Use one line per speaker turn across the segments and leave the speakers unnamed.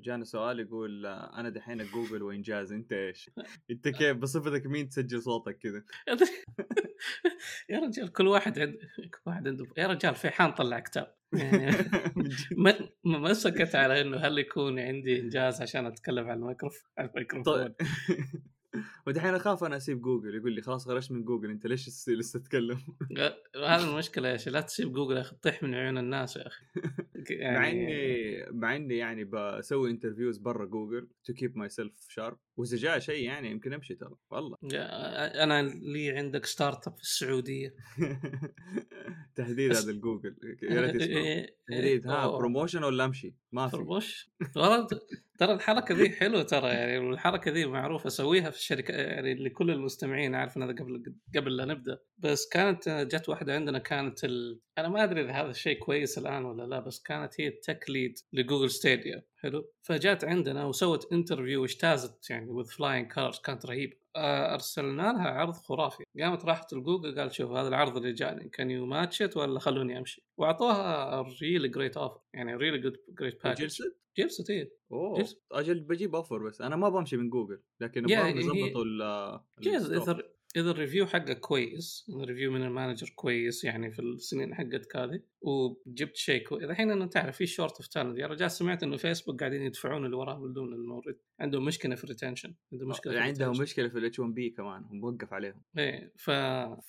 جانا سؤال يقول آه، أنا دحين جوجل وانجاز أنت إيش؟ أنت كيف؟ بصفتك مين تسجل صوتك كذا؟
يا رجال كل واحد عنده كل واحد عنده يا رجال فيحان طلع كتاب. يعني ما ما سكت على إنه هل يكون عندي إنجاز عشان أتكلم عن الميكروفون الميكروفون؟
طيب. ودحين أخاف أنا أسيب جوجل يقول لي خلاص خرجت من جوجل أنت ليش لسه تتكلم؟
هذا المشكلة يا أخي لا تسيب جوجل يا أخي تطيح من عيون الناس يا أخي.
يعني... مع إني مع إني يعني بسوي interviews برا جوجل to keep myself sharp وإذا جاء شيء يعني يمكن أمشي ترى والله.
أنا لي عندك startup في السعودية.
تهديد هذا الجوجل يا ريت تهديد ها promotion ولا أمشي؟ ما في.
promotion والله ترى الحركة ذي حلوة ترى يعني الحركه ذي معروفة أسويها في الشركة يعني لكل المستمعين عارف إن هذا قبل قبل لا نبدأ. بس كانت جت واحدة عندنا كانت ال... أنا ما أدري إذا هذا الشيء كويس الآن ولا لا بس كانت هي ال tech lead لجوجل ستيديا. حلو؟ فجات عندنا وسوت interview واجتازت يعني with flying colors كانت رهيبة. أرسلنا لها عرض خرافي. قامت راحت لجوجل قال شوف هذا العرض اللي جاني can you match it ولا خلوني أمشي؟ وأعطوها really great offer يعني really good great package جلست إيه
أوه أجل بجيب offer بس أنا ما بمشي من جوجل لكن
يعني يظبطوا ال إذا ال review حقه كويس ال review من ال manager كويس يعني في السنين حقتك هذه وجبت شيء كويس الحين انت تعرف في shortage of talent يا رجال سمعت إنه فيسبوك قاعدين يدفعون اللي وراهم بدون المورد عندهم مشكلة في ال retention
عندهم مشكلة في عندهم مشكلة في ال H1B كمان موقف عليهم.
إيه ف...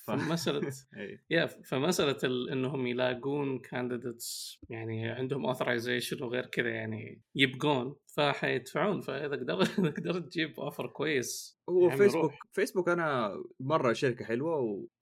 فمسألة إيه. يا فمسألة ال... إنهم يلاقون candidates يعني عندهم authorization وغير كذا يعني يبقون فحيدفعون. فإذا قدرت إذا قدرت تجيب offer كويس
هو يعني فيسبوك روح. فيسبوك أنا مرة شركة حلوة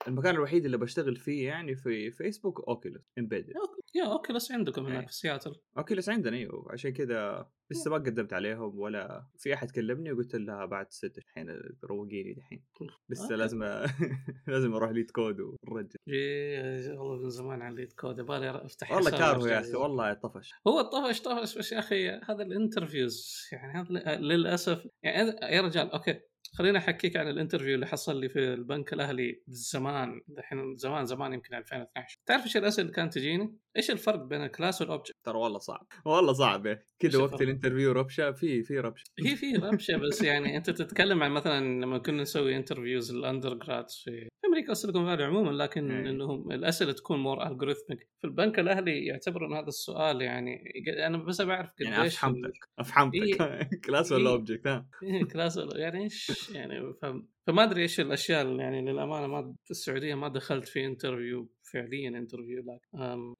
والمكان الوحيد اللي بشتغل فيه يعني في فيسبوك Oculus embedded
يا Oculus عندكم هناك إيه. في سياتل.
Oculus عندنا أيوه. عشان كذا لسه ما قدمت عليهم ولا في أحد كلمني وقلت لها بعد ست الحين روقيني الحين لسه لازم لازم أروح LeetCode ونرجع
إيه والله من زمان عن LeetCode يبغالي افتح
والله كارهو يا أخي والله طفش
هو طفش طفش بس يا أخي هذا ال interviews يعني هذا للاسف يعني يا رجال okay خليني أحكيك عن ال interview اللي حصل لي في البنك الأهلي زمان الحين زمان زمان يمكن 2012 تعرف إيش الأسئلة اللي كانت تجيني؟ إيش الفرق بين ال class وال object؟
ترى والله صعب والله صعب كذا وقت ال interview ربشة في في ربشة
هي في ربشة بس يعني أنت تتكلم عن مثلا لما كنا نسوي interviews ال undergrad في أمريكا و Silicon Valley عموما لكن إيه. إنهم الأسئلة تكون more algorithmic في البنك الأهلي يعتبرون هذا السؤال يعني أنا بس بعرف
قديش يعني افهمتك افهمتك class ولا object ها؟
class ولا يعني إيش يعني فما أدري إيش الأشياء يعني للأمانة ما في السعودية ما دخلت في interview فعليا interview لك.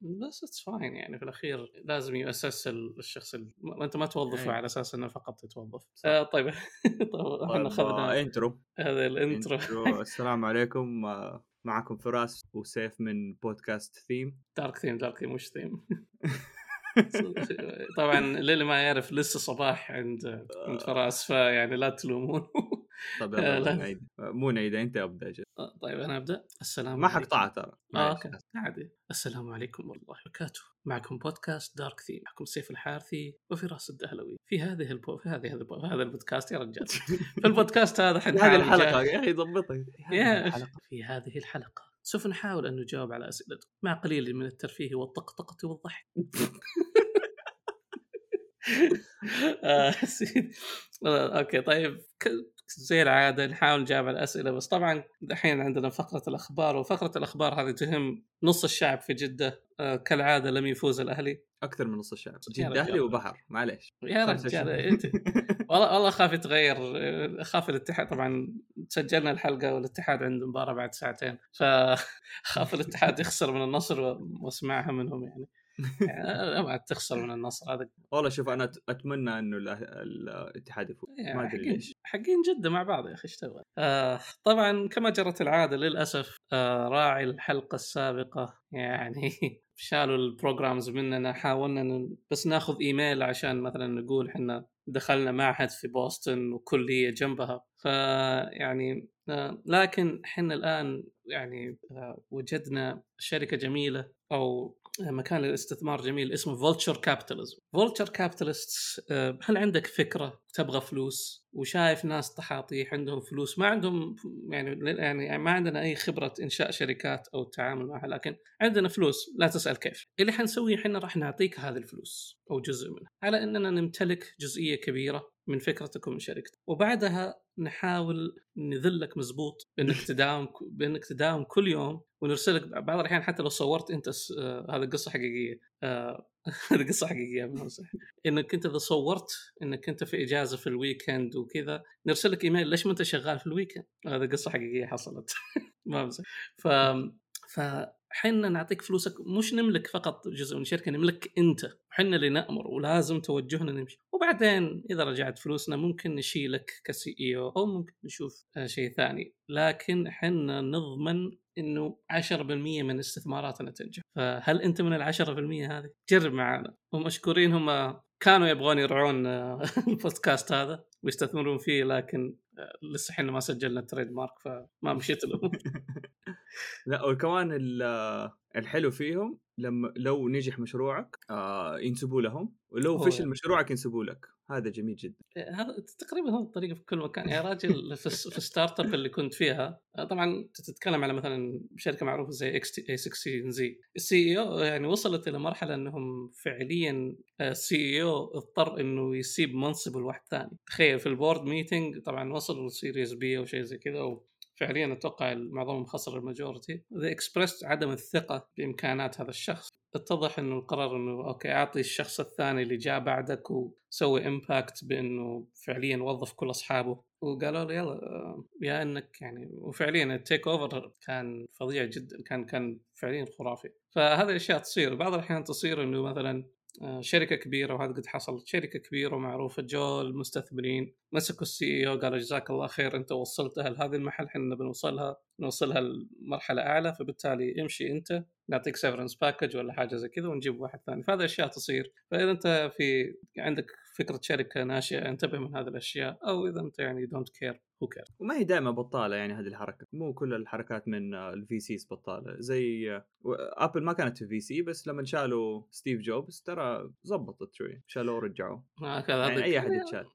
بس it's fine يعني في الأخير لازم يؤسس الشخص ال... أنت ما توظفه أيه. على أساس إنه فقط تتوظف. آه طيب. طيب إحنا اخذنا
آه intro
هذا ال intro
السلام عليكم. آه، معكم فراس وسيف من بودكاست theme
Dark Theme Dark Theme وش ثيم طبعا للي ما يعرف لسه صباح عند عند فراس فيعني لا تلومون
طيب يلا نعيد مو نعيد انت أبدأ
جد. آه، طيب أنا أبدأ؟ السلام
ما حقطعها ترى.
okay. عادي. السلام عليكم ورحمه الله وبركاته. معكم بودكاست Dark Theme معكم سيف الحارثي وفراس الدهلوي. في هذه البو... في هذه البو... هذا البودكاست يا رجال. في البودكاست هذا
هذه الحلقة يا أخي ضبطها
في هذه الحلقة. سوف نحاول أن نجاوب على أسئلتكم. مع قليل من الترفيه والطقطقة والضحك. آه، آه، أوكي. طيب زي العاده نحاول نجاوب على الأسئلة بس طبعا الحين عندنا فقرة الأخبار وفقرة الأخبار هذه تهم نص الشعب في جدة آه كالعادة لم يفوز الأهلي.
أكثر من نص الشعب. جدة أهلي وبحر معليش.
يا رجال إنت والله والله خاف يتغير خاف الاتحاد. طبعا سجلنا الحلقة والاتحاد عنده مباراة بعد ساعتين فخاف الاتحاد يخسر من النصر واسمعها منهم يعني يعني. ما تخسر من النصر هذا
والله شوف أنا أتمنى إنه الاتحاد يفوز.
يعني ما أدري ليش. حقين جده مع بعض يا أخي إيش تبغى؟ آه طبعا كما جرت العادة للأسف آه راعي الحلقة السابقة يعني شالوا ال programs مننا حاولنا بس ناخذ إيميل عشان مثلا نقول إحنا دخلنا معهد في بوسطن وكلية جنبها. فيعني آه، لكن إحنا الآن يعني آه، وجدنا شركة جميلة أو مكان للاستثمار جميل اسمه Vulture Capitalism Vulture Capitalist هل عندك فكرة تبغى فلوس؟ وشايف ناس طحاطيح عندهم فلوس ما عندهم يعني يعني ما عندنا أي خبرة إنشاء شركات أو التعامل معها لكن عندنا فلوس لا تسأل كيف. اللي حنسويه إحنا راح نعطيك هذه الفلوس أو جزء منها على أننا نمتلك جزئية كبيرة من فكرتك ومن شركتك وبعدها نحاول نذلك مزبوط بإنك تداوم بإنك تداوم كل يوم ونرسلك بعض الأحيان حتى لو صورت أنت س... آه هذا قصة حقيقية آه هذه قصة حقيقية إنك أنت إذا صورت إنك أنت في إجازة في ال weekend وكذا نرسل لك إيميل ليش ما أنت شغال في ال weekend؟ هذه قصة حقيقية حصلت. ما بمزح ف فحنا نعطيك فلوسك مش نملك فقط جزء من الشركة نملك أنت. وحنا اللي نأمر ولازم توجهنا نمشي. وبعدين إذا رجعت فلوسنا ممكن نشيلك كسي أو أو ممكن نشوف شيء ثاني. لكن حنا نضمن إنه 10% من استثماراتنا تنجح. فهل أنت من ال 10% هذه؟ جرب معنا ومشكورين هم كانوا يبغون يرعون البودكاست هذا ويستثمرون فيه لكن لسه إحنا ما سجلنا ال trademark فما مشيت لهم.
لا وكمان الحلو فيهم لما لو نجح مشروعك آه ينسبوا لهم ولو فشل يعني. مشروعك ينسبوا لك. هذا جميل جدا.
إيه، هذا تقريبا هو الطريقة في كل مكان. يا راجل في, في startup اللي كنت فيها آه، طبعا تتكلم على مثلا شركة معروفة زي إكس تي اي 16 زي ال CEO يعني وصلت إلى مرحلة إنهم فعليا ال CEO اضطر إنه يسيب منصبه لواحد ثاني. تخيل في ال board meeting طبعا وصلوا ل series B أو شيء زي كذا فعليا أتوقع معظمهم خسر ال majority اذا expressed عدم الثقة بإمكانات هذا الشخص. اتضح إنه القرار إنه okay أعطي الشخص الثاني اللي جاء بعدك وسوي impact بإنه فعليا وظف كل أصحابه. وقالوا له يلا يا إنك يعني وفعليا ال takeover كان فظيع جدا كان كان فعليا خرافي. فهذه الأشياء تصير. بعض الأحيان تصير إنه مثلا آه، شركة كبيرة وهذا قد حصل. شركة كبيرة ومعروفة جو المستثمرين مسكوا ال CEO قالوا جزاك الله خير أنت وصلتها لهذه المحل إحنا بنوصلها نوصلها لمرحلة أعلى فبالتالي امشي أنت نعطيك severance package ولا حاجة زي كذا ونجيب واحد ثاني. فهذه أشياء تصير. فإذا أنت في عندك فكرة شركة ناشئة انتبه من هذه الأشياء أو إذا أنت يعني don't care
وما هي دائما بطالة يعني هذه الحركة. مو كل الحركات من ال VCs بطالة. زي Apple ما كانت VC بس لما شالوا ستيف جوبز ترى زبطت شوي. شالوه ورجعوه. يعني أي أحد يتشال.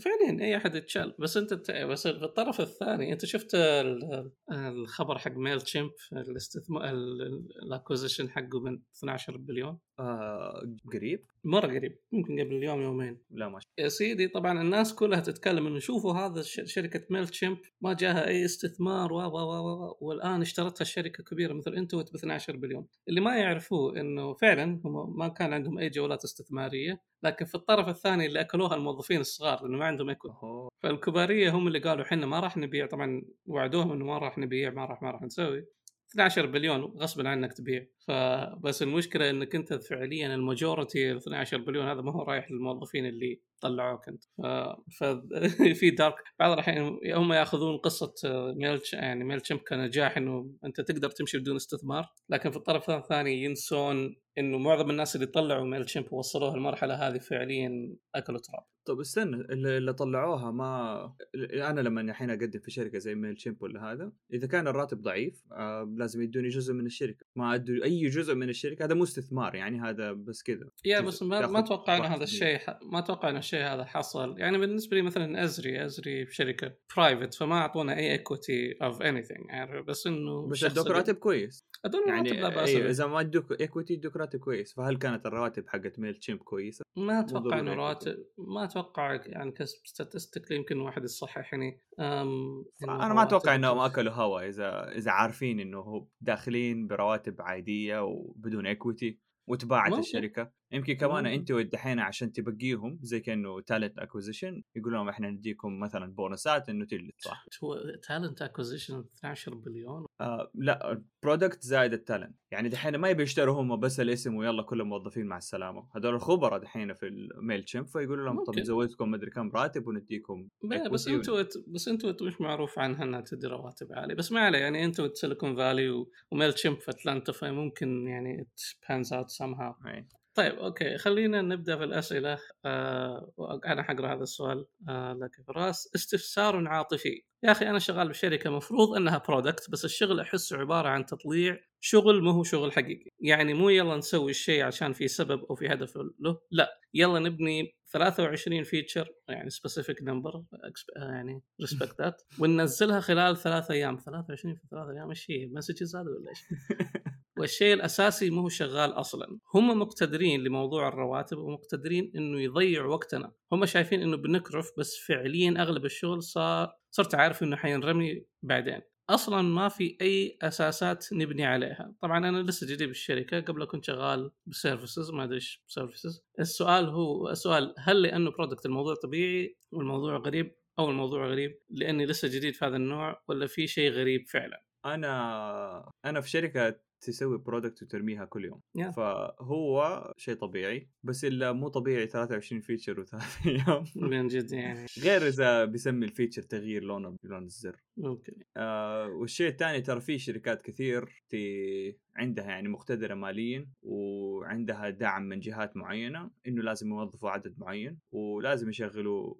فعليا أي أحد يتشال. بس أنت بس في الطرف الثاني أنت شفت الخبر حق Mailchimp الاستثمار ال acquisition حقه من 12 بليون؟
آه قريب.
مرة قريب. ممكن قبل اليوم يومين.
لا ما
يا سيدي طبعا الناس كلها تتكلم إنه شوفوا هذا شركة Mailchimp ما جاها أي استثمار و و و والآن اشترتها الشركة كبيرة مثل Intuit ب 12 بليون. اللي ما يعرفوه إنه فعلا هم ما كان عندهم أي جولات استثمارية لكن في الطرف الثاني اللي أكلوها الموظفين الصغار لأنه ما عندهم equity فالكبارية هم اللي قالوا إحنا ما راح نبيع طبعا وعدوهم إنه ما راح نبيع ما راح ما راح نسوي. 12 بليون غصبا عنك تبيع. فبس المشكلة إنك أنت فعليا ال majority 12 بليون هذا ما هو رايح للموظفين اللي طلعوك أنت. ففي دارك بعض الأحيان هم يأخذون قصة ميل يعني Mailchimp كنجاح إنه أنت تقدر تمشي بدون استثمار لكن في الطرف الثاني ينسون إنه معظم الناس اللي طلعوا Mailchimp ووصلوها المرحله هذه فعليا أكلوا تراب.
طيب استنى اللي طلعوها ما أنا لما الحين أقدم في شركة زي Mailchimp ولا هذا إذا كان الراتب ضعيف آه لازم يدوني جزء من الشركة. ما ادوا جزء من الشركة هذا مو استثمار يعني هذا بس كذا.
yeah بس ما, ما أتوقع إن هذا الشيء ما أتوقع إن الشيء هذا حصل. يعني بالنسبة لي مثلا Esri Esri شركه private فما أعطونا أي equity of any يعني بس إنه
بس ادوك راتب كويس. يعني لا بأس أيوه إذا ما ادوك equity ادوك راتب كويس. فهل كانت الرواتب حقت Mailchimp كويسة؟
ما أتوقع إنه رواتب ما أتوقع يعني ك statistically يمكن واحد يصحح يعني
أنا ما أتوقع إنهم أكلوا هوا إذا إذا عارفين إنه داخلين برواتب عادية وبدون equity وتباعت الشركة. يمكن كمان انت دحين عشان تبقيهم زي كأنه talent acquisition يقول لهم إحنا نديكم مثلا بونصات إنه تجلس صح؟
talent acquisition 12 بليون.
آه لا product زائد ال talent يعني دحين ما يبي يشتروا هم بس الاسم ويلا كل الموظفين مع السلامة. هذول الخبراء دحين في ال Mailchimp فيقولوا لهم طب نزودكم مدري كم راتب ونديكم
بس Intuit بس Intuit مش معروف عنها انها تدي رواتب عالية. بس ما عليه يعني Intuit Silicon Valley و Mailchimp في اتلانتا فممكن يعني balance out somehow طيب أوكي خلينا نبدأ في الاسئله آه أنا حقرأ هذا السؤال آه لك فراس. استفسار عاطفي. يا أخي أنا شغال بشركة مفروض إنها product بس الشغل احسه عبارة عن تطليع شغل ما هو شغل حقيقي. يعني مو يلا نسوي الشيء عشان في سبب أو في هدف له لا. يلا نبني 23 feature يعني specific number يعني respect that وننزلها خلال ثلاث أيام. 23 في ثلاث أيام إيش هي؟ messages هذا ولا إيش؟ والشيء الأساسي مو هو شغال أصلا. هم مقتدرين لموضوع الرواتب ومقتدرين إنه يضيع وقتنا. هم شايفين إنه بنكرف بس فعليا أغلب الشغل صار صرت عارف إنه حينرمي بعدين. أصلا ما في أي أساسات نبني عليها. طبعا أنا لسه جديد بالشركة قبل كنت شغال ب services ما أدري إيش services السؤال هو السؤال هل لأنه product الموضوع طبيعي والموضوع غريب أو الموضوع غريب لأني لسه جديد في هذا النوع ولا في شيء غريب فعلا؟
أنا أنا في شركة تسوي product وترميها كل يوم.
Yeah.
فهو شيء طبيعي بس إلا مو طبيعي 23 feature وثلاث أيام.
من جد يعني.
غير إذا بيسمي ال feature تغيير لونه بلون الزر.
ممكن
آه والشيء الثاني ترى في شركات كثير تي عندها يعني مقتدرة ماليا وعندها دعم من جهات معينة إنه لازم يوظفوا عدد معين ولازم يشغلوا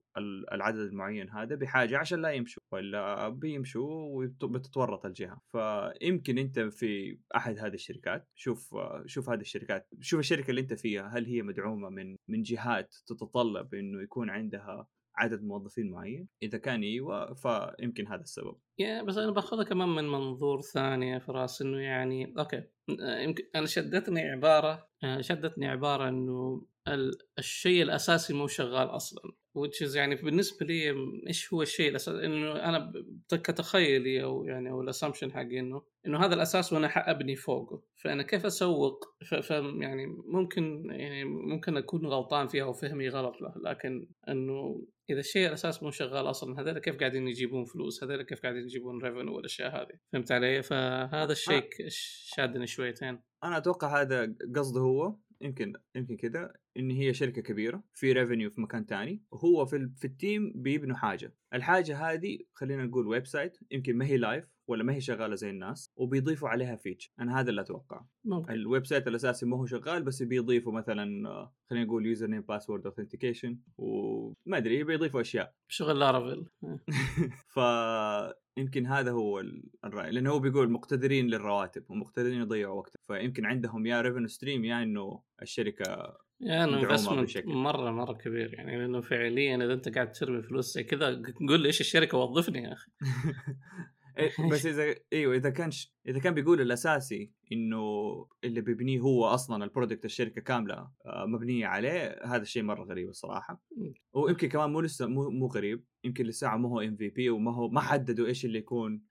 العدد المعين هذا بحاجة عشان لا يمشوا ولا بيمشوا وبتتورط الجهة. فيمكن أنت في أحد هذه الشركات؟ شوف شوف هذه الشركات شوف الشركة اللي أنت فيها هل هي مدعومة من من جهات تتطلب إنه يكون عندها عدد موظفين معين؟ إذا كان أيوه فيمكن هذا السبب.
بس أنا باخذها كمان من منظور ثاني فراس إنه يعني أوكي يمكن أنا شدتني عبارة شدتني عبارة إنه الشيء الأساسي مو شغال أصلا which يعني بالنسبة لي إيش هو الشيء الاساسي إنه أنا كتخيلي أو يعني أو ال assumption حقي إنه إنه هذا الأساس وأنا حأبني فوقه فأنا كيف أسوق؟ ف يعني ممكن يعني ممكن أكون غلطان فيها وفهمي غلط له لكن إنه إذا الشيء الأساس مو شغال أصلا هذول كيف قاعدين يجيبون فلوس؟ هذول كيف قاعدين يجيبون revenue والاشياء هذه. فهمت علي؟ فهذا الشيء شادني شويتين.
أنا أتوقع هذا قصده هو يمكن يمكن كذا إن هي شركة كبيرة في revenue في مكان تاني وهو في, في ال team بيبنوا حاجة. الحاجة هذه خلينا نقول website يمكن ما هي live ولا ما هي شغالة زي الناس وبيضيفوا عليها features أنا هذا اللي أتوقع.
ممكن.
ال website الاساسي ما هو شغال بس بيضيفوا مثلا خلينا نقول username password authentication وما أدري بيضيفوا أشياء.
شغل Laravel
ف يمكن هذا هو الرأي. لأنه هو بيقول مقتدرين للرواتب ومقتدرين يضيعوا وقت. فيمكن عندهم يا revenue stream يا إنه الشركة
يا إنه investment مرة مرة كبير. يعني لأنه فعليا إذا أنت قاعد ترمي فلوس زي كذا قول لي إيش الشركة وظفني يا
أخي. بس إذا إيوه إذا كان ش... إذا كان بيقول الأساسي إنه اللي بيبنيه هو أصلا ال product الشركة كاملة آه، مبنية عليه هذا الشيء مرة غريب الصراحة. ويمكن كمان مو لسه مو مو غريب يمكن لسه ما هو MVP وما هو ما حددوا إيش اللي يكون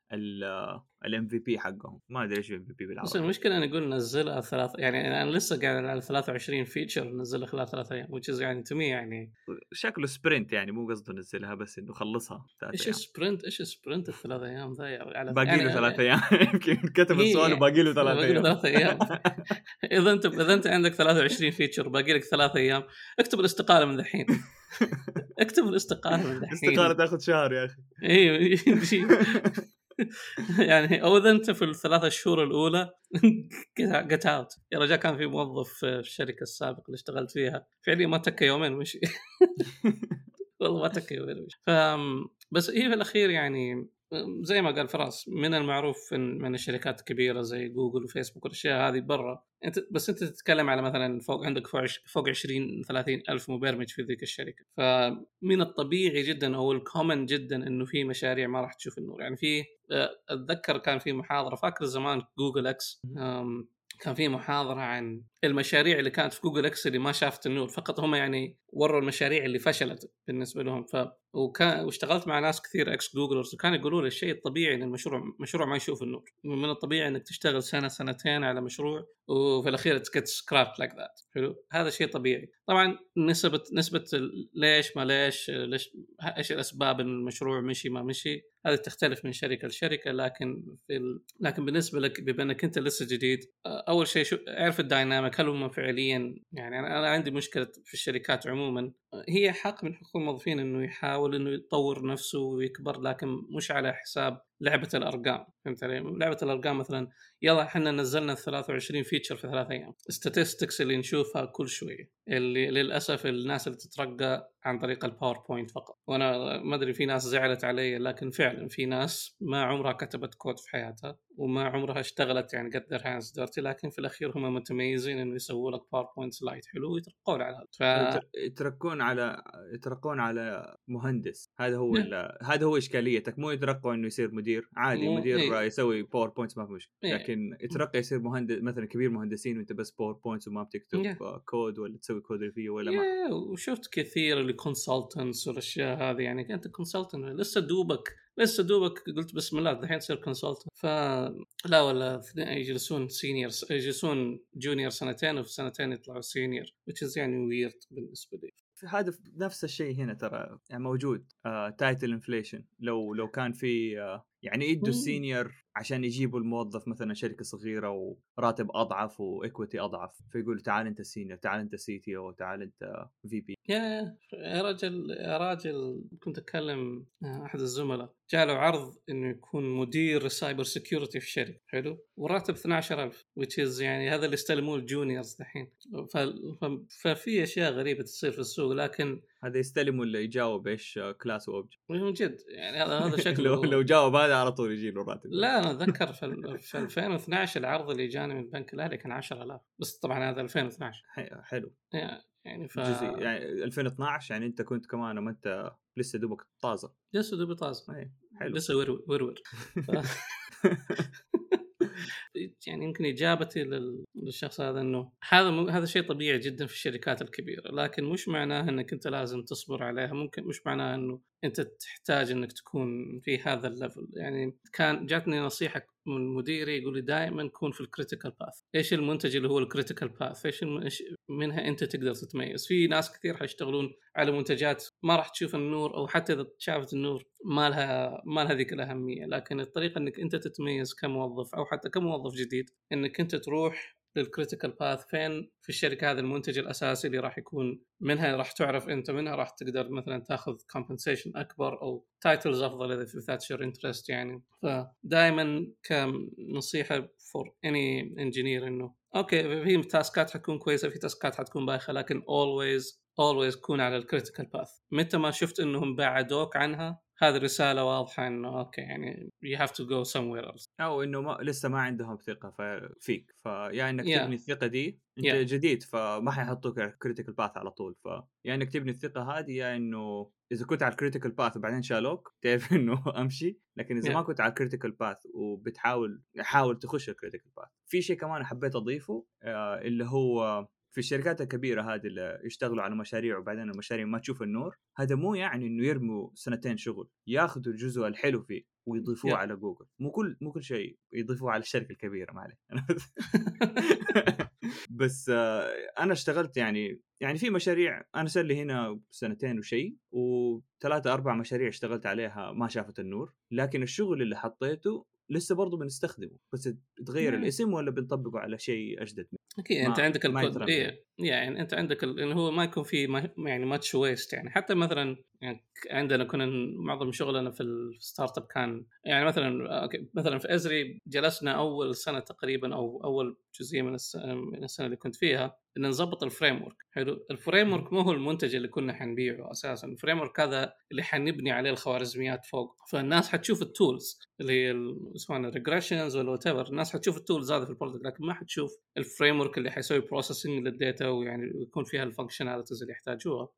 ال MVP حقهم. ما أدري إيش ال MVP بالعربي.
بس المشكلة أنا أقول نزلها ثلاث يعني أنا لسه قاعد على 23 feature نزلها خلال ثلاث أيام which يعني to me يعني
شكله sprint يعني مو قصده نزلها بس إنه خلصها
إيش sprint إيش sprint الثلاث أيام ذا
على باقي له يعني ثلاث أيام. يمكن كتب السؤال وباقي له ثلاث أيام.
ثلاث أيام. إذا أنت إذا أنت عندك 23 feature باقي لك ثلاث أيام اكتب الاستقالة من الحين اكتب الاستقالة من الحين
الاستقاله تاخذ شهر يا أخي.
أيوه يعني أو اذا أنت في الثلاثة شهور الأولى get out يا رجال كان في موظف في الشركة السابقة اللي اشتغلت فيها. فعليا ما تكى يومين مشي والله ما تكى يومين مشي ف بس هي في الأخير يعني زي ما قال فراس من المعروف من الشركات الكبيرة زي جوجل وفيسبوك والأشياء هذه برا. انت بس أنت تتكلم على مثلا فوق عندك فوق 20 30 ألف مبرمج في ذيك الشركة. فمن الطبيعي جدا أو ال common جدا إنه في مشاريع ما راح تشوف النور. يعني في آه، أتذكر كان في محاضرة فاكر زمان Google X؟ كان في محاضرة عن المشاريع اللي كانت في Google X اللي ما شافت النور. فقط هم يعني وروا المشاريع اللي فشلت بالنسبة لهم. ف وكان واشتغلت مع ناس كثير ex-Googlers وكانوا يقولوا لي الشيء الطبيعي إن المشروع مشروع ما يشوف النور. من الطبيعي إنك تشتغل سنة سنتين على مشروع وفي الأخير it get scrapped like that حلو؟ هذا شيء طبيعي. طبعا نسبه نسبة ليش ما ليش ليش إيش الأسباب إن المشروع مشي ما مشي؟ هذه تختلف من شركة لشركة لكن في ال... لكن بالنسبة لك بما إنك أنت لسه جديد أول شيء شو اعرف ال dynamic هل هم فعليا يعني أنا عندي مشكلة في الشركات عموما. هي حق من حقوق الموظفين إنه يحاول إنه يطور نفسه ويكبر لكن مش على حساب لعبة الأرقام فهمت علي؟ لعبة الأرقام مثلا يلا إحنا نزلنا 23 feature في ثلاث أيام. statistics اللي نشوفها كل شوية اللي للأسف الناس اللي تترقى عن طريق ال PowerPoint فقط. وأنا ما أدري في ناس زعلت علي لكن فعلا في ناس ما عمرها كتبت كود في حياتها وما عمرها اشتغلت يعني got their hands dirty لكن في الأخير هم متميزين إنه يسووا لك PowerPoint slide حلو ويترقون على
هذا. ف... يترقون على يترقون على مهندس. هذا هو هذا هو إشكاليتك مو يترقوا إنه يصير مدير عادي مو... مدير إيه. يسوي PowerPoint ما في مشكله إيه. لكن يترقى يصير مهندس مثلا كبير مهندسين وانت بس PowerPoint وما بتكتب إيه. كود ولا تسوي code review ولا
ما وشفت كثير اللي consultants والأشياء هذه يعني انت consultant لسه دوبك لسه دوبك قلت بسم الله الحين تصير consultant ف لا ولا يجلسون senior يجلسون junior سنتين وفي سنتين يطلعوا senior which is يعني weird بالنسبة لي
هذا نفس الشيء هنا ترى يعني موجود title uh, inflation لو لو كان في uh, يعني يدوا ال senior عشان يجيبوا الموظف مثلا شركة صغيرة وراتب أضعف و equity أضعف فيقول تعال أنت senior تعال أنت CTO تعال أنت VP
يا يا رجل يا راجل كنت أتكلم أحد الزملاء. جاله عرض إنه يكون مدير cyber security في الشركة. حلو. وراتب 12000 which is يعني هذا اللي استلموه ال juniors دحين. ففي أشياء غريبة تصير في السوق لكن
هذا يستلموا اللي يجاوب إيش class
و object من جد يعني هذا شكله
لو لو جاوب هذا على طول يجي له راتب
لا أنا أتذكر في, في 2012 العرض اللي جاني من البنك الأهلي كان 10000 بس طبعا هذا 2012
حلو.
يعني ف
يعني 2012 يعني أنت كنت كمان ما أنت لسه دوبك طازة.
لسه دوبك طازة.
اي حلو.
لسه ورور ورور يعني يمكن إجابتي للشخص هذا إنه هذا هذا شيء طبيعي جدا في الشركات الكبيرة لكن مش معناه إنك أنت لازم تصبر عليها ممكن مش معناه إنه أنت تحتاج إنك تكون في هذا ال level. يعني كان جاتني نصيحة من مديري يقول لي دائما كون في ال critical path إيش المنتج اللي هو ال critical path إيش منها أنت تقدر تتميز؟ في ناس كثير حيشتغلون على منتجات ما راح تشوف النور أو حتى إذا شافت النور ما لها ما لها ذيك الأهمية لكن الطريقة إنك أنت تتميز كموظف أو حتى كموظف جديد إنك أنت تروح لل critical path فين في الشركة هذا المنتج الأساسي اللي راح يكون منها راح تعرف أنت منها راح تقدر مثلا تأخذ compensation أكبر أو titles أفضل إذا that's your interest يعني. فدائما كنصيحة for any engineer إنه okay في task ات حتكون كويسة في task ات حتكون بايخة لكن always always كون على ال critical path متى ما شفت إنهم بعدوك عنها هذه رسالة واضحة إنه okay يعني you have to go somewhere else
أو إنه ما لسه ما عندهم ثقة فيك ف يا إنك yeah. تبني الثقة دي أنت yeah. جديد فما حيحطوك critical path على طول ف يا إنك تبني الثقة هذه يا إنه إذا كنت على ال critical path وبعدين شالوك تعرف إنه أمشي لكن إذا yeah. ما كنت على ال critical path وبتحاول حاول تخش ال critical path في شيء كمان حبيت أضيفه آه اللي هو في الشركات الكبيرة هذه اللي يشتغلوا على مشاريع وبعدين المشاريع ما تشوف النور هذا مو يعني إنه يرموا سنتين شغل ياخذوا الجزء الحلو فيه ويضيفوه yeah. على جوجل مو كل مو كل شيء يضيفوه على الشركة الكبيرة ما عليه بس آه، أنا اشتغلت يعني يعني في مشاريع أنا صار لي هنا سنتين وشيء وثلاثة أربع مشاريع اشتغلت عليها ما شافت النور لكن الشغل اللي حطيته لسه برضه بنستخدمه بس تغير الاسم ولا بنطبقه على شيء أجدد
أكيد أنت عندك الكود إيه. يعني أنت عندك ال... إنه هو ما يكون في ما... يعني much waste يعني حتى مثلا يعني عندنا كنا معظم شغلنا في ال startup كان يعني مثلا okay مثلا في ازري جلسنا أول سنة تقريبا أو أول جزئية من السنة, اللي كنت فيها إن نظبط ال framework حلو. ال framework مو هو المنتج اللي كنا حنبيعه أساسا. ال framework هذا اللي حنبني عليه الخوارزميات فوق. فالناس حتشوف ال tools اللي هي سواء ال regressions ولا what الناس حتشوف ال tools هذا في ال product لكن ما حتشوف ال framework اللي حيسوي processing لل data ويعني يكون فيها ال functionalities اللي يحتاجوها.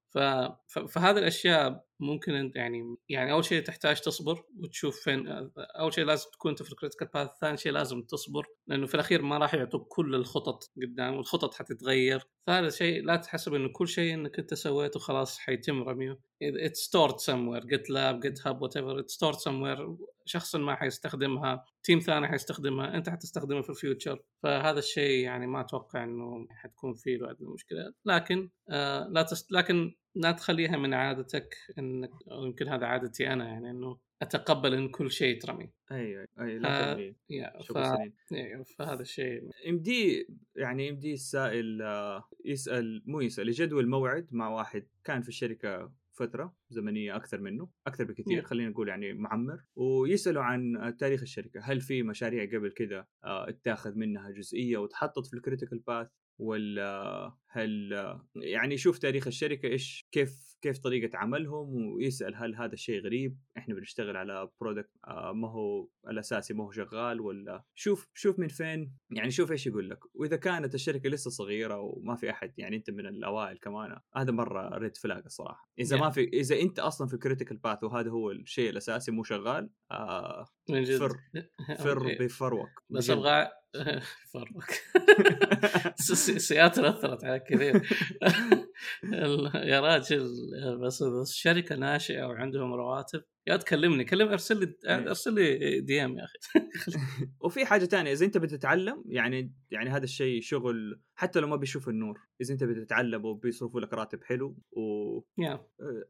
فهذه الأشياء ممكن انت يعني يعني أول شيء تحتاج تصبر وتشوف فين أول شيء لازم تكون انت في ال critical path ثاني شيء لازم تصبر لأنه في الأخير ما راح يعطوك كل الخطط قدام والخطط حتتغير. ثالث شيء لا تحسب إنه كل شيء إنك أنت سويته خلاص حيتم رميه. it's stored somewhere GitLab GitHub whatever it's stored somewhere شخص ما حيستخدمها. team ثاني حيستخدمها أنت حتستخدمها في ال future. فهذا الشيء يعني ما أتوقع إنه حتكون فيه له ادنى مشكله لكن آه لا تست... لكن لا تخليها من عادتك إنك أو يمكن هذا عادتي أنا يعني إنه أتقبل إن كل شيء يترمي
اي اي لا ترمي.
ف... أيوة، فهذا الشيء.
يمدي يعني يمدي السائل آه، يسأل مو يسأل يجدول موعد مع واحد كان في الشركة فترة زمنية أكثر منه أكثر بكثير خلينا نقول يعني معمر. ويسألوا عن تاريخ الشركة هل في مشاريع قبل كذا آه، اتاخذ منها جزئية وتحطت في ال critical path ولا هل يعني يشوف تاريخ الشركة إيش كيف كيف طريقة عملهم ويسأل هل هذا الشيء غريب إحنا بنشتغل على product آه، ما هو الأساسي ما هو شغال ولا. شوف شوف من فين يعني شوف إيش يقول لك. وإذا كانت الشركة لسه صغيرة وما في أحد يعني أنت من الأوائل كمان هذا مرة red flag الصراحة. إذا ما في إذا أنت أصلا في ال critical path وهذا هو الشيء الأساسي مو شغال آه فر فر بفروك
بس أبغى فروك سياتل اثرت على كثير. يا راجل بس الشركة ناشئة وعندهم رواتب. يا تكلمني كلم ارسل لي إيه. ارسل لي دي ام يا أخي.
وفي حاجة ثانية إذا أنت بتتعلم يعني يعني هذا الشيء شغل حتى لو ما بيشوف النور إذا أنت بتتعلم وبيصرفوا لك راتب حلو و
يا.
آه،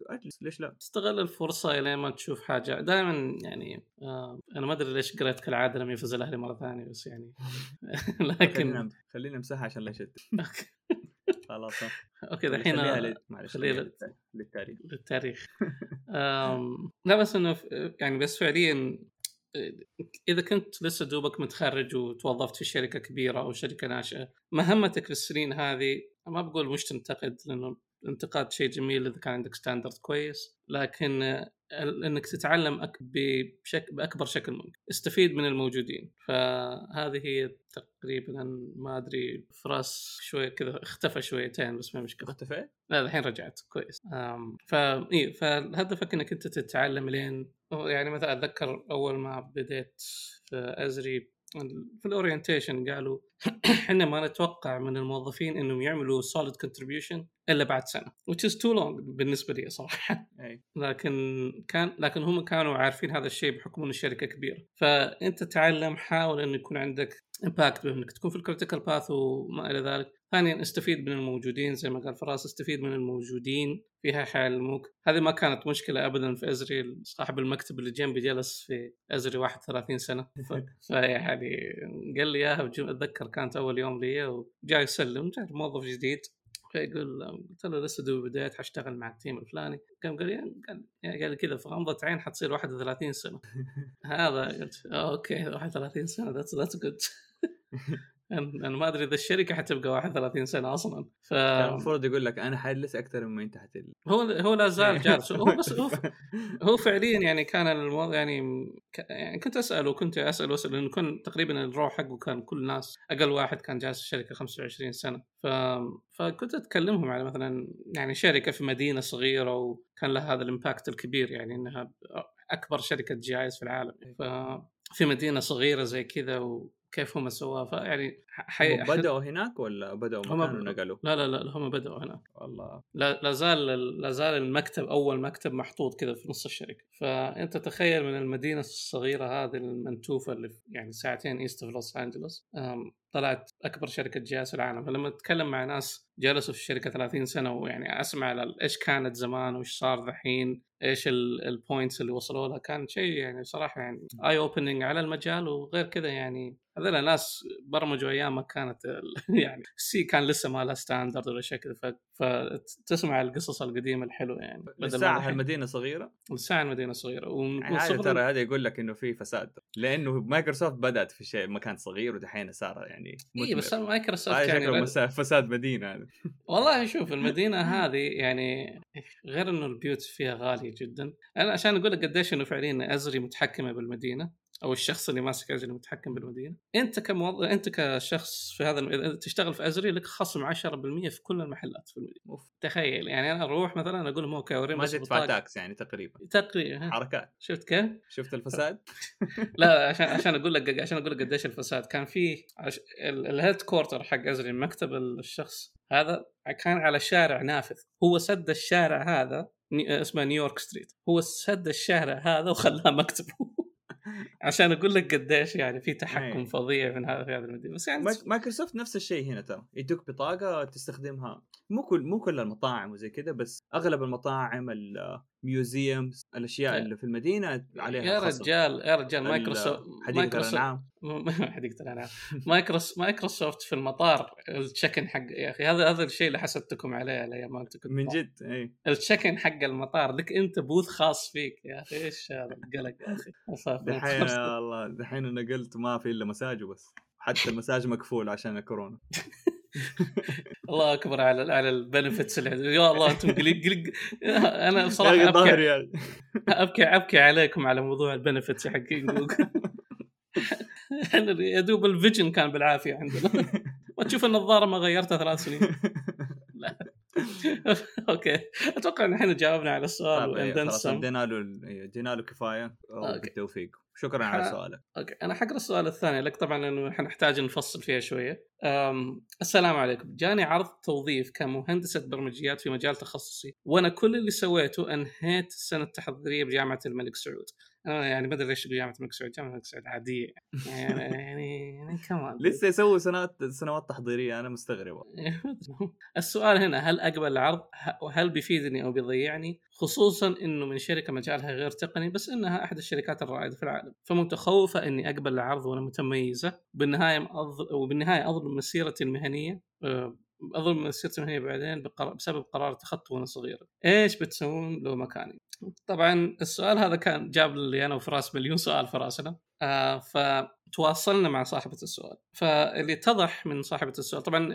أجلس ليش لا؟
استغل الفرصة الين ما تشوف حاجة. دائما يعني آه أنا ما أدري ليش قريت كالعاده لم يفوز الأهلي مرة ثانية بس يعني. لكن
خلينا نمسحها عشان لا يشتت. خلاص
okay دحين
خلينا للتاريخ.
للتاريخ. لا بس إنه يعني بس فعليا إذا كنت لسه دوبك متخرج وتوظفت في شركة كبيرة أو شركة ناشئة مهمتك في السنين هذه ما بقول مش تنتقد لأنه الانتقاد شيء جميل إذا كان عندك standard كويس لكن إنك تتعلم بشكل بأكبر شكل ممكن. استفيد من الموجودين. فهذه هي تقريبا ما أدري فراس شوي كذا اختفى شويتين بس ما مشكلة.
اختفى؟
لا الحين رجعت. كويس. فا إي فهدفك إنك أنت تتعلم لين يعني مثلا أتذكر أول ما بديت في إزري في ال orientation قالوا إحنا ما نتوقع من الموظفين إنهم يعملوا solid contribution إلا بعد سنة which is too long بالنسبة لي صراحة. لكن كان لكن هم كانوا عارفين هذا الشيء بحكم إن الشركة كبيرة. فأنت تعلم حاول انه يكون عندك impact بانك تكون في ال critical path وما إلى ذلك. ثانيا استفيد من الموجودين زي ما قال فراس استفيد من الموجودين فيها حيعلموك. هذه ما كانت مشكلة ابدا في إزري صاحب المكتب اللي جنبي جلس في إزري 31 سنة. فيعني قال لي إياها أتذكر كانت أول يوم لي وجاي يسلم جاي موظف جديد. فيقول قلت له لسه دوب بديت حأشتغل مع ال team الفلاني. قام قال لي قال قال كذا في غمضة عين حتصير 31 سنة. هذا قلت okay 31 سنة that's that's good أنا ما أدري إذا الشركة حتبقى 31 سنة أصلا.
ف المفروض يقول لك أنا حجلس أكثر مما انت حتل
هو هو لا زال جالس. هو بس هو, هو فعليا يعني كان الموضوع يعني يعني كنت اسال وكنت أسأل وأسأل لأنه كان تقريبا ال row حقه كان كل الناس أقل واحد كان جالس في الشركة 25 سنة. ف... فكنت أتكلمهم على مثلا يعني شركة في مدينة صغيرة وكان لها هذا ال impact الكبير يعني إنها أكبر شركة GIS في العالم. ف في مدينة صغيرة زي كذا و... كيف هم سووها فيعني
حي... بدأوا هناك ولا بدأوا مكان ونقلوا؟
لا لا لا هم بدأوا هناك.
والله.
لا, لا زال لا زال المكتب أول مكتب محطوط كذا في نص الشركة فأنت تخيل من المدينة الصغيرة هذه المنتوفة اللي يعني ساعتين east في لوس أنجلوس طلعت أكبر شركة GIS في العالم. فلما تتكلم مع ناس جلسوا في الشركة 30 سنة ويعني أسمع إيش كانت زمان وإيش صار ذحين إيش ال points اللي وصلوا لها كان شيء يعني صراحة يعني eye opening على المجال. وغير كذا يعني هذول ناس برمجوا أيام ما كانت يعني C كان لسه ما لها standard ولا شيء كذا فتسمع القصص القديمة الحلوة يعني
الساعة المدينة صغيرة؟
الساعة المدينة صغيرة
يعني ترى هذا يقول لك إنه في فساد لأنه مايكروسوفت بدأت في شيء مكان صغير ودحين صار يعني
اي بس مايكروسوفت يعني
فساد مدينة
والله شوف المدينة هذه يعني غير إنه البيوت فيها غالية جدا. أنا عشان أقول لك قديش إنه فعليا إزري متحكمة بالمدينة. أو الشخص اللي ماسك إزري المتحكم بالمدينة. أنت كموظف أنت كشخص في هذا إذا تشتغل في إزري لك خصم 10% في كل المحلات في المدينة. أوف. تخيل يعني أنا أروح مثلا أقول لهم okay
أوريهم ما تدفع tax يعني تقريبا.
تقريبا.
حركات.
شفت كيف؟
شفت الفساد؟
لا عشان عشان أقول لك عشان أقول لك قديش الفساد. كان في ال headquarter حق إزري مكتب الشخص هذا كان على شارع نافذ. هو سد الشارع هذا اسمه نيويورك street. هو سد الشارع هذا وخلاه مكتبه. عشان أقول لك قديش يعني في تحكم أي. فظيع من هذا في هذا المدينة بس يعني
مايكروسوفت نفس الشيء هنا ترى يدوك بطاقة تستخدمها مو كل مو كل المطاعم وزي كذا بس أغلب المطاعم ال museums الأشياء اللي في المدينة عليها
يا رجال يا رجال مايكروسوفت حديقة الأنعام. حديقة الأنعام. مايكروسوفت في المطار ال check-in حق يا أخي هذا هذا الشيء اللي حسدتكم عليه على أيام انت
كنت من جد إي.
ال check-in حق المطار لك أنت booth خاص فيك يا أخي إيش هذا القلق يا أخي.
دحين والله دحين أنا قلت ما في إلا مساج وبس. حتى المساج مقفول عشان الكورونا.
الله أكبر على على ال benefits يا الله أنتم قلق قلق أنا بصراحة أبكي. ابكي أبكي عليكم على موضوع ال benefits حقين. يا دوب ال vision كان بالعافية عندنا. وتشوف النظارة ما غيرتها ثلاث سنين. Okay. أتوقع إن إحنا جاوبنا على السؤال
طيب خلاص ادينا له ادينا له كفاية. بالتوفيق. شكرا على سؤالك.
Okay. أنا حقرا السؤال الثاني لك طبعا لأنه حنحتاج نفصل فيها شوية. السلام عليكم. جاني عرض توظيف كمهندسة برمجيات في مجال تخصصي وأنا كل اللي سويته أنهيت السنة التحضيريه بجامعة الملك سعود. أنا يعني ما أدري ليش جامعه الملك سعود جامعه الملك سعود عادية. يعني يعني, يعني
كمان لسه يسووا سنوات سنوات تحضيرية أنا مستغرب
السؤال هنا هل أقبل العرض؟ وهل بيفيدني أو بيضيعني؟ خصوصا إنه من شركة مجالها غير تقني بس إنها أحد الشركات الرائدة في العالم. فمتخوفه إني أقبل العرض وأنا متميزة بالنهاية وبالنهاية أظلم مسيرتي المهنية آه، اظن مسيرتي المهنية بعدين بسبب قرار تخطي وأنا صغيره إيش بتسوون لو مكاني؟ طبعا السؤال هذا كان جاب لي أنا وفراس مليون سؤال في راسنا آه فتواصلنا مع صاحبة السؤال. فاللي اتضح من صاحبة السؤال طبعا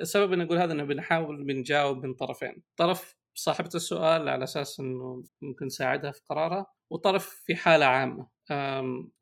السبب اني أقول هذا إنه بنحاول بنجاوب من طرفين. طرف صاحبة السؤال على أساس إنه ممكن نساعدها في قرارها وطرف في حالة عامة.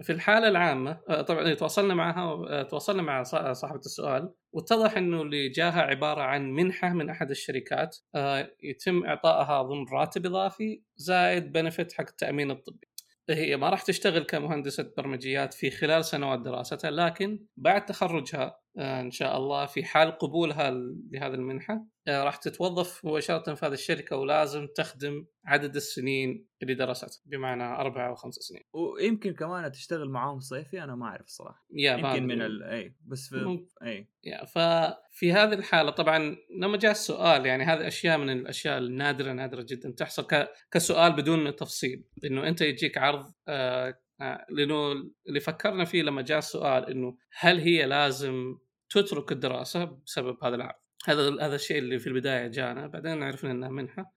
في الحالة العامة آه، طبعا تواصلنا معها آه، تواصلنا مع صاحبة السؤال واتضح إنه اللي جاها عبارة عن منحة من أحد الشركات آه، يتم إعطائها ضمن راتب إضافي زائد بنفيت حق التأمين الطبي. هي ما راح تشتغل كمهندسة برمجيات في خلال سنوات دراستها لكن بعد تخرجها إن شاء الله في حال قبولها لهذه المنحة. آه، راح تتوظف مباشرة في هذه الشركة ولازم تخدم عدد السنين اللي درستها بمعنى أربع أو خمس سنين.
ويمكن كمان تشتغل معاهم صيفي أنا ما أعرف الصراحه. يمكن من ال... إي بس في إي.
يا ففي هذه الحالة طبعا لما جاء السؤال يعني هذه أشياء من الأشياء النادرة نادرة جدا تحصل ك... كسؤال بدون تفصيل. إنه أنت يجيك عرض آه لأنه اللي فكرنا فيه لما جاء السؤال إنه هل هي لازم تترك الدراسة بسبب هذا العرض. هذا هذا الشيء اللي في البداية جانا بعدين عرفنا إنها منحة.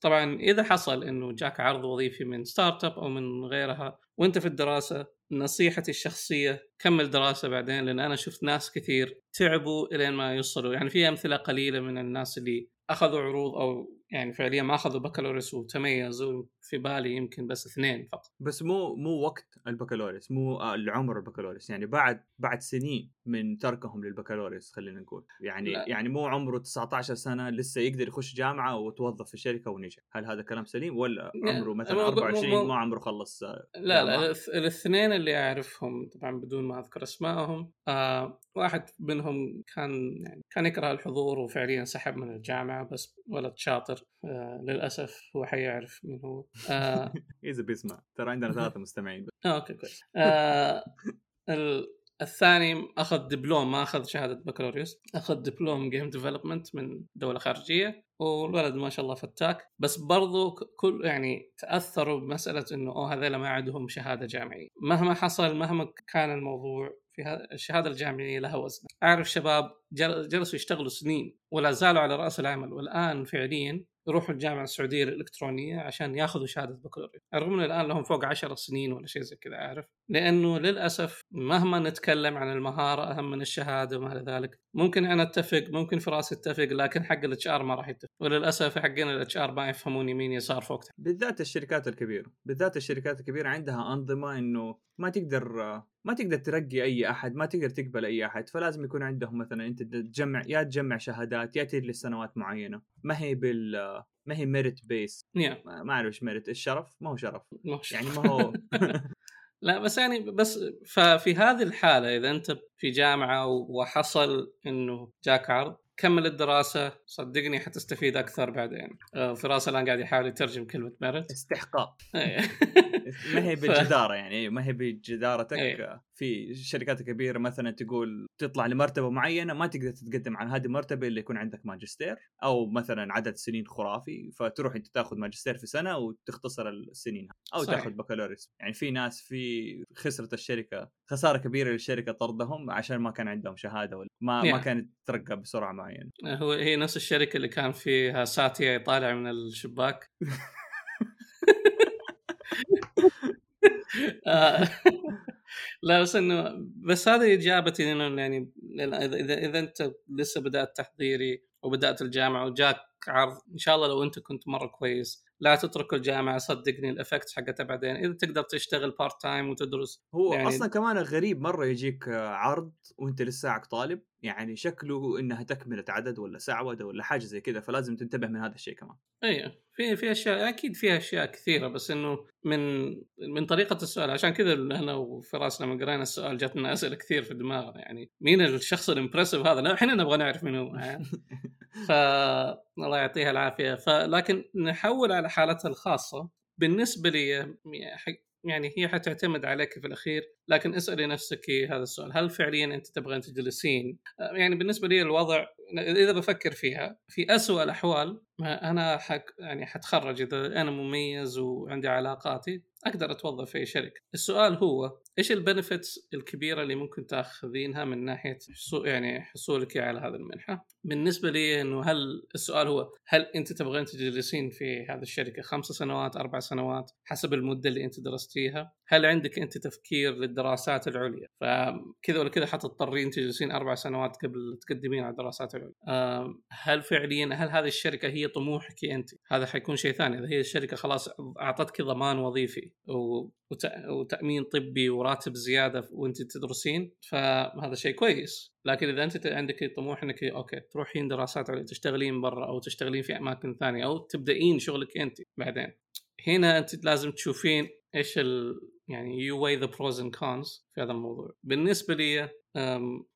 طبعا إذا حصل إنه جاك عرض وظيفي من start up أو من غيرها وأنت في الدراسة نصيحتي الشخصية كمل دراسة بعدين لأن أنا شفت ناس كثير تعبوا إلين ما يوصلوا. يعني في أمثلة قليلة من الناس اللي أخذوا عروض أو يعني فعليا ما أخذوا بكالوريوس وتميزوا في بالي يمكن بس اثنين فقط.
بس مو مو وقت البكالوريوس مو آه، العمر البكالوريوس يعني بعد بعد سنين من تركهم للبكالوريوس خلينا نقول. يعني لا. يعني مو عمره 19 سنة لسه يقدر يخش جامعة وتوظف في شركة ونجح. هل هذا كلام سليم ولا عمره مثلا 24 ما عمره خلص
آه، لا لا الاثنين اللي أعرفهم طبعا بدون ما أذكر أسمائهم آه واحد منهم كان يعني كان يكره الحضور وفعليا سحب من الجامعة بس ولد شاطر. آه للأسف هو حيعرف من هو.
آه اذا بيسمع ترى عندنا ثلاثة مستمعين
آه أوكي كويس. آه الثاني أخذ دبلوم ما أخذ شهادة بكالوريوس. أخذ دبلوم game development من دولة خارجية. والولد ما شاء الله فتاك. بس برضو كل يعني تأثروا بمسألة إنه أوه هذول ما عندهم شهادة جامعية. مهما حصل مهما كان الموضوع في الشهادة الجامعية لها وزن. أعرف شباب جلسوا يشتغلوا سنين ولا زالوا على رأس العمل. والآن فعليا يروحوا الجامعة السعودية الإلكترونية عشان ياخذوا شهادة بكالوريوس. رغم انه الآن لهم فوق عشر سنين ولا شيء زي كذا عارف؟ لأنه للأسف مهما نتكلم عن المهارة أهم من الشهادة وما إلى ذلك ممكن أنا أتفق ممكن فراس يتفق لكن حق ال HR ما راح يتفق. وللأسف حقين ال HR ما يفهمون يمين يسار فوق
بالذات الشركات الكبيرة. بالذات الشركات الكبيرة عندها أنظمة إنه ما تقدر ما تقدر ترقي أي أحد ما تقدر تقبل أي أحد فلازم يكون عندهم مثلا أنت تجمع يا تجمع شهادات يا تجي لسنوات معينة. ما هي بال ما هي merit based
yeah.
ما أعرف إيش merit الشرف ما هو شرف. يعني ما هو
لا بس يعني بس ففي هذه الحالة إذا أنت في جامعة وحصل إنه جاك عرض كمل الدراسة صدقني حتستفيد أكثر بعدين آه، فراس الآن قاعد يحاول يترجم كلمة ميرت
استحقاق
إيه.
ما هي بالجدارة يعني ما هي بجدارتك
أيه.
في شركات كبيرة مثلا تقول تطلع لمرتبة معينة ما تقدر تتقدم عن هذه المرتبة إلا يكون عندك ماجستير أو مثلا عدد سنين خرافي فتروح أنت تاخذ ماجستير في سنة وتختصر السنين أو صحيح. تاخذ بكالوريوس يعني في ناس في خسرت الشركة خسارة كبيرة للشركة طردهم عشان ما كان عندهم شهادة ولا ما yeah. ما كانت ترقى بسرعة معينة
هو هي نفس الشركة اللي كان فيها ساتيا يطالع من الشباك آه. لا بس إنه بس هذه إجابتي إنه يعني إذا إذا أنت لسه بدأت تحضيري وبدأت الجامعة وجاك عرض إن شاء الله لو أنت كنت مرة كويس لا تترك الجامعة صدقني ال effect حقتها بعدين. إذا تقدر تشتغل part time وتدرس
هو يعني أصلا كمان غريب مرة يجيك عرض وأنت لساك طالب. يعني شكله إنها تكملة عدد ولا سعودة ولا حاجة زي كذا فلازم تنتبه من هذا الشيء كمان.
أيوه في في أشياء أكيد في أشياء كثيرة بس إنه من من طريقة السؤال عشان كذا أنا وفراس لما قرينا السؤال جاتنا أسئلة كثير في دماغنا يعني مين الشخص ال impressive هذا؟ إحنا نبغى نعرف منو يعني ف الله يعطيها العافية. فلكن نحول على حالتها الخاصة. بالنسبة لي يعني هي حتعتمد عليك في الأخير. لكن اسالي نفسك هذا السؤال هل فعليا أنت تبغين تجلسين يعني بالنسبة لي الوضع إذا بفكر فيها في أسوأ الأحوال أنا حك يعني حتخرج إذا أنا مميز وعندي علاقاتي أقدر أتوظف في شركة. السؤال هو إيش البنفتس الكبيرة اللي ممكن تأخذينها من ناحية حصول يعني حصولك على هذه المنحة؟ بالنسبة لي إنه هل السؤال هو هل أنت تبغين تجلسين في هذه الشركة خمس سنوات أربع سنوات حسب المدة اللي أنت درستيها؟ هل عندك أنت تفكير للدراسات العليا؟ فكذا ولا كذا حتضطرين تجلسين أربع سنوات قبل تقدمين على الدراسات العليا. هل فعليا هل هذه الشركة هي طموحك أنت؟ هذا حيكون شيء ثاني. إذا هي الشركة خلاص أعطتك ضمان وظيفي وتأمين طبي وراتب زيادة وأنت تدرسين فهذا شيء كويس. لكن إذا أنت عندك طموح إنك أوكي تروحين دراسات عليا تشتغلين برا أو تشتغلين في أماكن ثانية أو تبدأين شغلك أنت بعدين. هنا أنت لازم تشوفين إيش ال يعني you weigh the pros and cons في هذا الموضوع. بالنسبة لي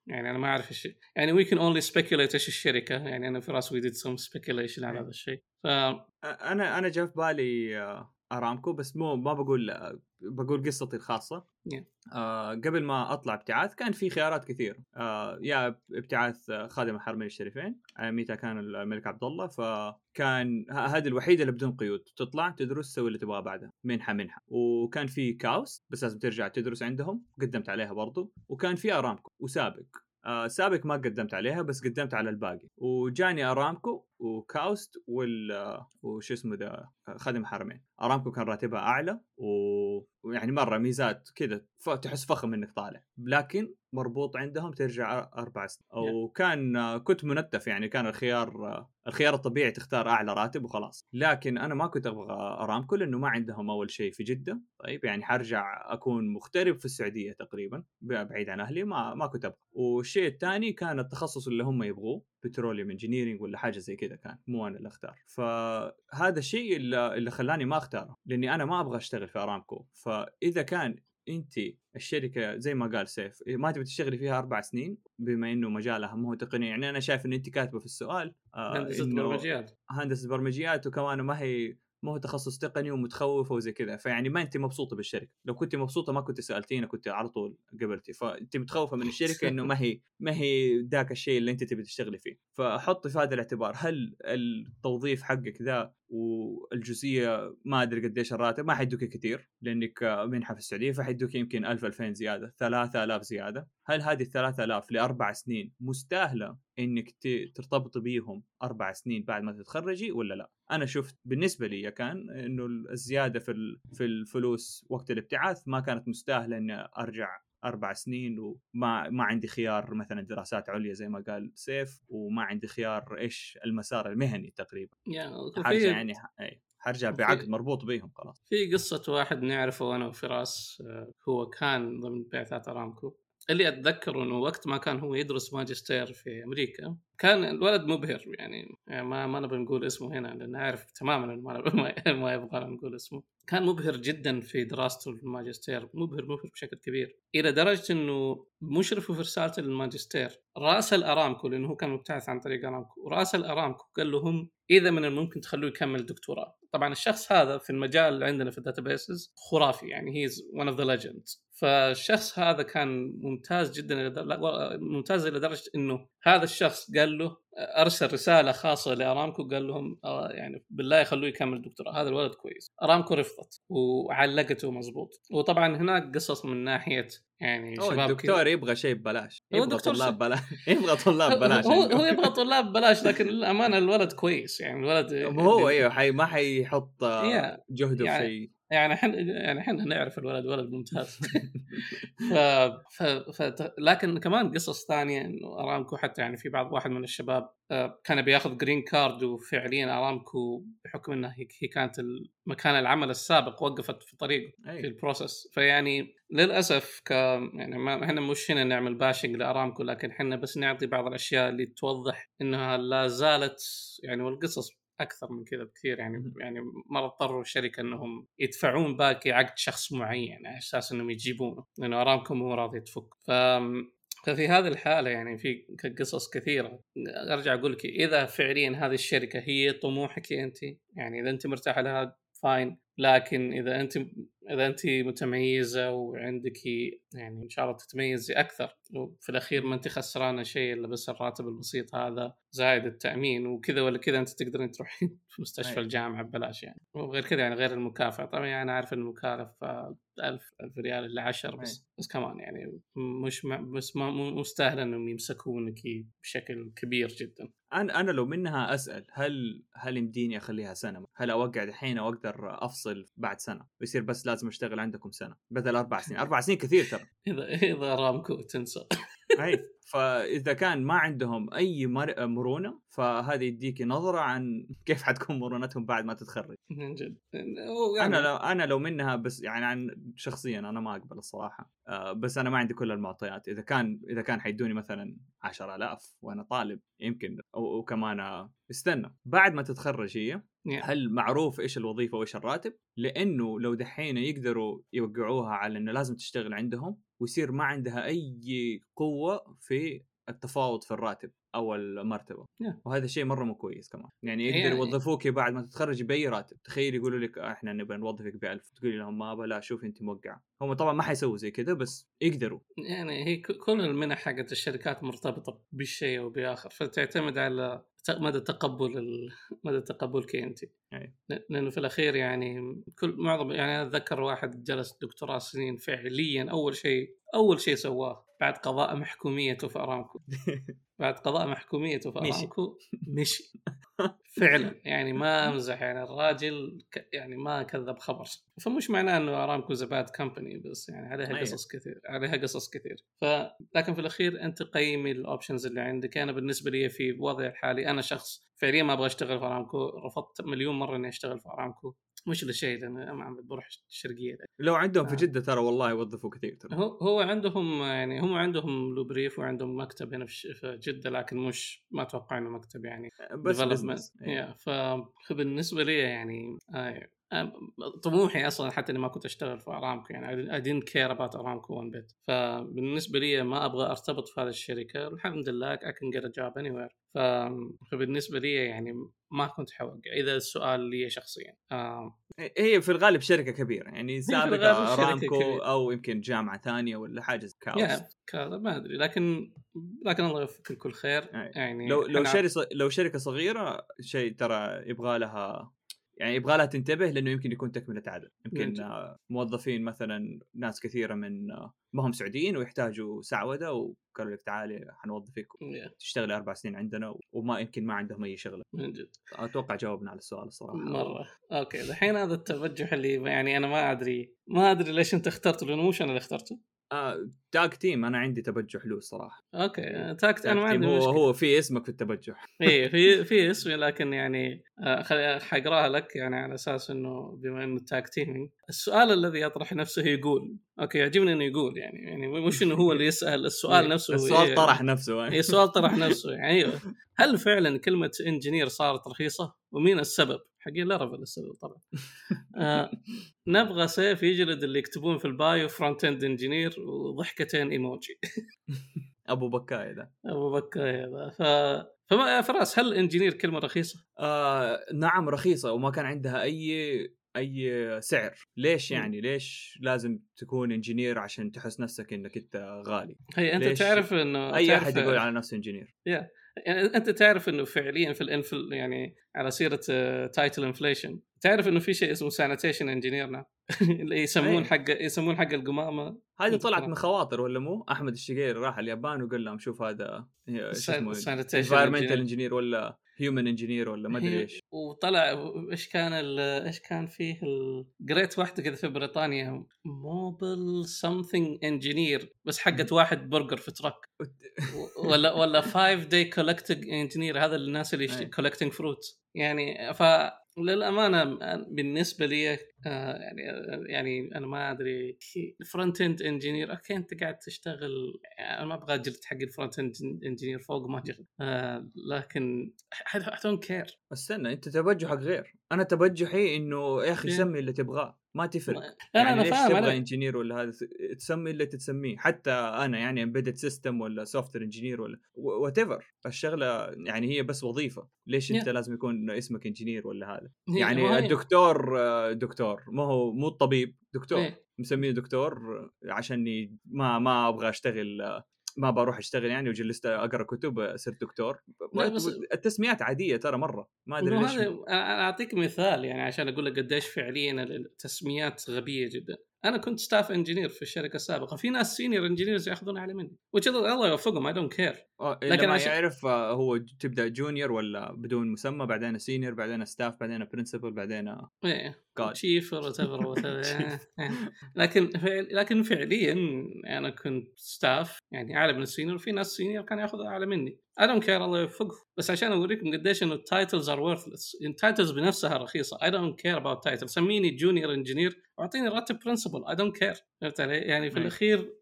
يعني أنا ما أعرف إيش يعني we can only speculate إيش الشركة يعني أنا في راس وي ديد سم سبيكيوليشن على هذا الشيء. ف...
أنا أنا جاء في بالي آه، أرامكو بس مو ما بقول بقول قصتي الخاصة.
Yeah.
آه قبل ما أطلع ابتعاث كان في خيارات كثير. آه يا ابتعاث خادم الحرمين الشريفين وقتها كان الملك عبد الله فكان هذه الوحيدة اللي بدون قيود. تطلع تدرس تسوي اللي تبغاه بعدها منحة منحة. وكان في كاوست بس لازم ترجع تدرس عندهم قدمت عليها برضو. وكان في أرامكو وسابك. آه سابك ما قدمت عليها بس قدمت على الباقي. وجاني أرامكو وكاوست وال آه، وش اسمه ذا خادم حرمين. أرامكو كان راتبها أعلى ويعني مرة ميزات كذا تحس فخم إنك طالع. لكن مربوط عندهم ترجع أربع سنين. وكان كنت منتف يعني كان الخيار الخيار الطبيعي تختار أعلى راتب وخلاص. لكن أنا ما كنت أبغى ارامكو لأنه ما عندهم أول شيء في جدة. طيب يعني حرجع أكون مغترب في السعودية تقريبا بعيد عن أهلي ما ما كنت أبغى. والشيء الثاني كان التخصص اللي هم يبغوه petroleum engineering ولا حاجة زي كذا كان مو أنا اللي أختار. فهذا الشيء اللي, اللي خلاني ما أختاره لأني أنا ما أبغى أشتغل في أرامكو. فإذا كان انت الشركة زي ما قال سيف ما تبي تشتغلي فيها أربع سنين بما إنه مجالها مو تقني يعني أنا شايف ان انت كاتبة في السؤال
آه هندسة برمجيات.
هندسة برمجيات وكمان ما هي ما هو تخصص تقني ومتخوفة وزي كذا. فيعني ما انت مبسوطة بالشركة. لو كنت مبسوطة ما كنت سالتينا كنت على طول قبلتي. فانت متخوفة من الشركة إنه ما هي ما هي ذاك الشيء اللي أنت تبي تشتغلي فيه. فحطي في هذا الاعتبار هل التوظيف حقك ذا والجزئية ما أدري قديش الراتب ما حيدوك كثير لأنك منحة في السعودية فحيدوك يمكن 1000 2000 زيادة 3000 زيادة. هل هذه ال 3000 لأربع سنين مستاهلة إنك ترتبط بيهم أربع سنين بعد ما تتخرجي ولا لا؟ أنا شفت بالنسبة لي كان إنه الزيادة في في الفلوس وقت الابتعاث ما كانت مستاهلة إني أرجع أربع سنين وما ما عندي خيار مثلا دراسات عليا زي ما قال سيف وما عندي خيار إيش المسار المهني تقريبا. حرجع يعني إي حرجع بعقد مربوط بيهم خلاص.
في قصة واحد نعرفه أنا وفراس آه، هو كان ضمن بعثات أرامكو. اللي اتذكر إنه وقت ما كان هو يدرس ماجستير في أمريكا كان الولد مبهر يعني, يعني ما ما نبي نقول اسمه هنا لأن عارف تماما ما ما يبغى نقول اسمه. كان مبهر جدا في دراسته الماجستير مبهر مبهر بشكل كبير إلى درجة إنه مشرفه في رسالته للماجستير. راسل ارامكو لأنه هو كان مبتعث عن طريق أرامكو. وراسل ارامكو قال لهم إذا من الممكن تخلوه يكمل دكتوراه. طبعا الشخص هذا في المجال اللي عندنا في ال databases خرافي يعني هي one of the legends فالشخص هذا كان ممتاز جدا ممتاز إلى درجة إنه هذا الشخص قال له أرسل رسالة خاصة لأرامكو قال لهم آه، يعني بالله يخلوه يكمل الدكتوراه هذا الولد كويس. أرامكو رفضت وعلقته مزبوط وطبعا هناك قصص من ناحية يعني
شباب الدكتور يبغى شيء ببلاش. يبغى طلاب بلاش يبغى طلاب ببلاش
هو, هو يبغى طلاب ببلاش لكن للأمانة الولد كويس. يعني الولد
هو أيوه حي ما حيحط جهده
يعني
في شيء.
يعني إحنا يعني إحنا نعرف الولد ولد ممتاز. ف... ف... ف... لكن كمان قصص ثانية إنه أرامكو حتى يعني في بعض واحد من الشباب آه، كان بياخذ green card وفعليا أرامكو بحكم إنها هي كانت مكان العمل السابق وقفت في طريقه في ال process فيعني للأسف ك يعني ما إحنا مش هنا نعمل bashing لأرامكو لكن إحنا بس نعطي بعض الأشياء اللي توضح إنها لا زالت يعني والقصص أكثر من كذا بكثير يعني يعني مرة اضطروا الشركة إنهم يدفعون باقي عقد شخص معين على أساس إنهم يجيبونه لأنه ارامكو مو راضي تفك. ف ففي هذه الحالة يعني في قصص كثيرة. أرجع أقول لك إذا فعليا هذه الشركة هي طموحك انت يعني إذا انت مرتاح لها فاين لكن إذا انت إذا انت متميزة وعندك يعني إن شاء الله تتميزي أكثر وفي الأخير ما انت خسرانة شيء إلا بس الراتب البسيط هذا زائد التأمين وكذا ولا كذا انت تقدرين تروحين في مستشفى الجامعة ببلاش يعني. وغير كذا يعني غير المكافأة طبعا يعني أنا عارف المكالف 1000 1000 ريال الا 10 بس بس كمان يعني مش بس ما مستاهل إنهم يمسكونك بشكل كبير جدا.
أنا أنا لو منها أسأل هل هل يمديني أخليها سنة؟ هل أوقع الحين واقدر أفصل؟ بعد سنة ويصير بس لازم أشتغل عندكم سنة بدل أربع سنين، أربع سنين كثير ترى.
إذا إذا رامكو تنسى.
اي فإذا كان ما عندهم أي مرونة فهذا يديك نظرة عن كيف حتكون مرونتهم بعد ما تتخرج.
من جد.
يعني... أنا لو أنا لو منها بس يعني عن شخصيا أنا ما أقبل الصراحة. آه بس أنا ما عندي كل المعطيات. إذا كان إذا كان حيدوني مثلا 10000 وأنا طالب يمكن وكمان استنى. بعد ما تتخرج هي هل معروف إيش الوظيفة وإيش الراتب؟ لأنه لو دحين يقدروا يوقعوها على إنه لازم تشتغل عندهم ويصير ما عندها أي قوة في التفاوض في الراتب أو المرتبة. Yeah. وهذا شيء مرة مو كويس كمان. يعني يقدر يوظفوك بعد ما تتخرج بأي راتب. تخيل يقولوا لك إحنا نبغى نوظفك ب 1000 تقولي لهم ما لا شوف أنت موقعه هم طبعا ما حيسووا زي كذا بس يقدروا.
يعني هي كل المنح حقت الشركات مرتبطة بشيء أو بآخر فتعتمد على مدى تقبل ال... مدى تقبلك انت لأنه في الأخير يعني كل معظم يعني أنا أتذكر واحد جلس دكتوراه سنين فعليا أول شيء أول شيء سواه. بعد قضاء محكوميته في ارامكو بعد قضاء محكوميته في ارامكو مشي. فعلا. يعني ما أمزح يعني الراجل يعني ما كذب خبر. فمش معناه إنه ارامكو is a bad company بس يعني عليها. قصص كثير عليها قصص كثير. ف لكن في الأخير أنت قيمي ال options اللي عندك. أنا بالنسبة لي في وضعي الحالي أنا شخص فعليا ما أبغى أشتغل في ارامكو رفضت مليون مرة إني أشتغل في ارامكو مش للشيء لأن ما بروح الشرقية.
لو عندهم في جدة ترى والله يوظفوا كثير ترى.
هو هو عندهم يعني هم عندهم لوبريف وعندهم مكتب هنا في جدة لكن مش ما أتوقع إنه مكتب يعني
بس business
إيه. فبالنسبة لي يعني آه طموحي أصلا حتى إني ما كنت أشتغل في أرامكو يعني I didn't care about أرامكو وان بيت فبالنسبة لي ما أبغى أرتبط في هذه الشركة الحمد لله I can get a job anywhere. فبالنسبة لي يعني ما كنت حوقع إذا السؤال لي شخصيا.
آه هي في الغالب شركة كبيرة يعني سابقة أرامكو أو يمكن جامعة ثانية ولا حاجة
كاوس كذا. ما أدري لكن لكن الله يوفقك الكل خير. يعني
لو لو شركة لو شركة صغيرة شيء ترى يبغى لها يعني يبغى لها تنتبه لأنه يمكن يكون تكملة عدد يمكن آه موظفين مثلا ناس كثيرة من آه ما هم سعوديين ويحتاجوا سعودة وقالوا لك تعالي حنوظفك تشتغلي أربع سنين عندنا وما يمكن ما عندهم أي شغله
من جد
أتوقع جاوبنا على السؤال الصراحة.
مرة. okay الحين هذا التوجه اللي يعني أنا ما أدري ما أدري ليش أنت اخترته لأنه مش أنا اللي اخترته.
آه tag team أنا عندي تبجح له الصراحه
okay tag أنا ما عندي
هو
مشكلة.
هو في اسمك في التبجح.
اي في في اسمي لكن يعني آه، حقراها لك يعني على أساس إنه بما إنه tag teaming السؤال الذي يطرح نفسه يقول okay يعجبني إنه يقول يعني يعني مش إنه هو اللي يسأل السؤال نفسه
السؤال
إيه،
طرح نفسه.
اي سؤال طرح نفسه يعني أيوه. هل فعلا كلمة engineer صارت رخيصة؟ ومين السبب؟ حقين Laravel السبب طبعا. آه نبغى سيف يجلد اللي يكتبون في ال bio front end engineer وضحكتين إيموجي.
أبو بكاي ذا.
أبو بكاي هذا ف فما يا فراس هل engineer كلمة رخيصة؟
آه نعم رخيصة وما كان عندها اي أي سعر. ليش يعني؟ ليش لازم تكون engineer عشان تحس نفسك إنك أنت غالي؟
هي
أنت؟
تعرف انه أي
أحد يقول على نفسه engineer.
يعني أنت تعرف إنه فعليا في ال infl يعني على سيرة title inflation تعرف إنه في شيء اسمه sanitation engineer اللي يسمون. حق يسمون حق القمامة
هذه طلعت من خواطر ولا مو؟ أحمد الشقيري راح اليابان وقال لهم شوف هذا شو اسمه
engineer.
engineer ولا هيومن انجينير ولا ما
أدري
إيش.
وطلع إيش كان إيش كان فيه قريت واحدة كذا في بريطانيا موبل سمثينج انجينير بس حقت واحد برجر في تراك ولا ولا 5 داي كولكتنج انجينير هذا الناس اللي. كولكتنج فروت يعني ف للأمانة بالنسبة لي آه، يعني يعني أنا ما أدري فرونت اند انجينير أوكي أنت قاعد تشتغل أنا ما أبغى اجلد حق الفرونت اند engineer فوق ما اجلد آه، لكن I don't care.
استنى أنت تبجحك غير. أنا تبجحي إنه يا أخي
إيه.
سمي اللي تبغاه ما تفرق.
لا
يعني
أنا
ليش
فاهم
تبغى engineer ولا هذا؟ تسمي اللي تسميه. حتى أنا يعني embedded system ولا soft engineer ولا whatever الشغلة يعني هي بس وظيفة. ليش
أنت.
لازم يكون اسمك engineer ولا هذا؟ يعني الدكتور آه، دكتور. ما هو مو الطبيب دكتور.
إيه.
مسميه دكتور عشان ي- ما ما أبغى أشتغل آه، ما بروح أشتغل يعني وجلست أقرأ كتب صرت دكتور. التسميات عادية ترى مرة ما
أدري
ليش.
أنا أعطيك مثال يعني عشان أقول لك قديش فعليا التسميات غبية جدا. أنا كنت staff engineer في الشركة السابقة في ناس senior engineers يأخذون أعلى مني. الله يوفقهم I don't
care
لكن
لكن ما
عشان-
يعرف آه، هو تبدأ junior ولا بدون مسمى بعدين senior بعدين staff بعدين principal بعدين
إيه.
God.
chief لكن فعل... لكن فعليا أنا كنت staff يعني أعلى من ال senior في ناس senior كانوا ياخذوا أعلى مني. I don't care الله يوفقهم بس عشان أوريكم قديش إنه ال titles are worthless. ال titles بنفسها رخيصة. I don't care about title سميني junior engineer واعطيني راتب principal I don't care. فهمت علي؟ يعني في. الأخير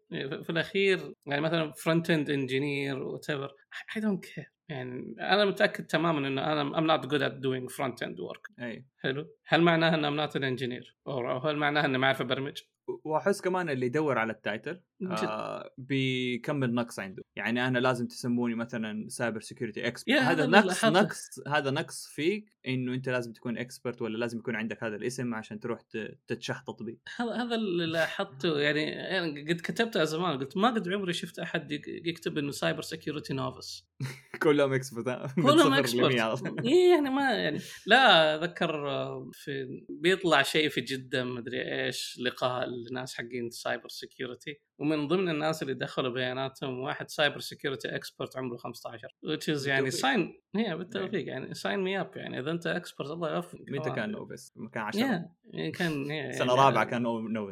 في الأخير يعني مثلا front end engineer whatever I don't care. يعني أنا متأكد تماما إنه أنا I'm not good at doing front end work.
أي.
حلو؟ هل معناها إن I'm not an engineer أو هل معناها إني ما أعرف أبرمج؟
وأحس كمان اللي يدور على ال title آه بيكمل نقص عنده. يعني أنا لازم تسموني مثلا cyber security
expert
هذا نقص. نقص هذا نقص فيك إنه أنت لازم تكون expert ولا لازم يكون عندك هذا الاسم عشان تروح تتشحطط به
هذا هذا اللي لاحظته. يعني يعني قد كتبتها زمان قلت ما قد عمري شفت أحد يك- يكتب إنه cyber security novice
كلهم expert
كلهم expert اي يعني ما يعني لا اتذكر آه، في بيطلع شيء في جدة مدري إيش لقاء الناس حقين cyber security ومن ضمن الناس اللي دخلوا بياناتهم واحد cyber security expert عمره 15 which is يعني. sign هي بالتوفيق يعني sign me up يعني إذا أنت expert الله يوفقك.
متى كان novice؟ كان 10
يا يعني كان يعني
سنة رابعة كان
no-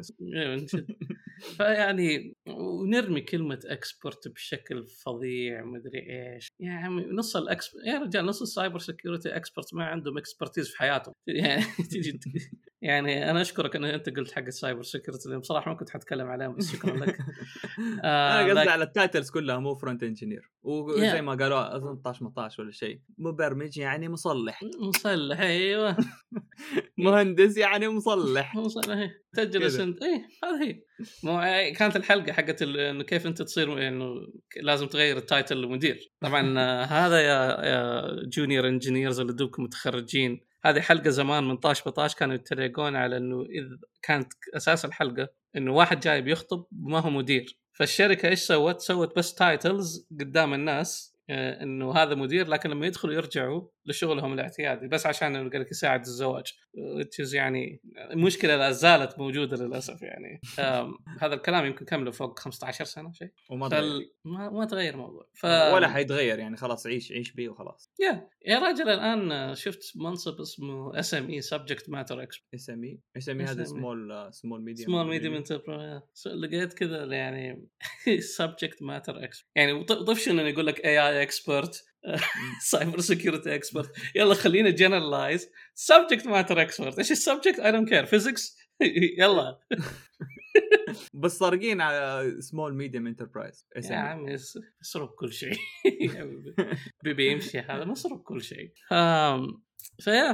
فيعني ونرمي كلمة expert بشكل فظيع مدري إيش. يا عمي نص ال expert يا رجال نص ال cyber security expert ما عندهم expertise في حياتهم. يعني تجي يعني أنا أشكرك انك أنت قلت حق ال cyber security لأن بصراحة ما كنت حتكلم عليهم بس شكرا لك. آه،
أنا قصدي على ال titles كلها مو front engineer. وزي
Yeah.
ما قالوا اظن 18 18 ولا شيء. مبرمج يعني مصلح.
مصلح أيوه.
مهندس يعني مصلح.
مصلح إيه. تجلس. انت اي هذا هي. مو كانت الحلقة حقت إنه كيف أنت تصير إنه لازم تغير ال title لمدير. طبعا آه، هذا يا يا junior engineers اللي دوبكم متخرجين. هذه حلقة زمان من طاش بطاش كانوا يتريقون على إنه اذا كانت أساس الحلقة إنه واحد جاي بيخطب ما هو مدير فالشركة إيش سوت؟ سوت بس titles قدام الناس آه، إنه هذا مدير لكن لما يدخلوا يرجعوا لشغلهم الاعتيادي بس عشان قال لك يساعد الزواج يعني مشكلة لا زالت موجودة للأسف يعني. هذا الكلام يمكن كمله فوق 15 سنة شيء.
وما
فال... ما, ما تغير الموضوع.
ف... ولا حيتغير يعني خلاص عيش عيش بيه وخلاص.
يا يا راجل الآن شفت منصب اسمه اس ام اي سبجكت ماتر اكسبرت
اس ام اي اس ام اي هذا small small medium
small medium enterprise لقيت كذا يعني subject matter expert يعني طفش إنه يقول لك اي اي expert cyber security expert يلا خلينا generalize subject matter expert إيش ال subject؟ I don't care physics يلا.
بس سارقين على small medium enterprise
يا عمي اسرق كل شيء. بيبي يمشي. هذا مسروق كل شيء. فيا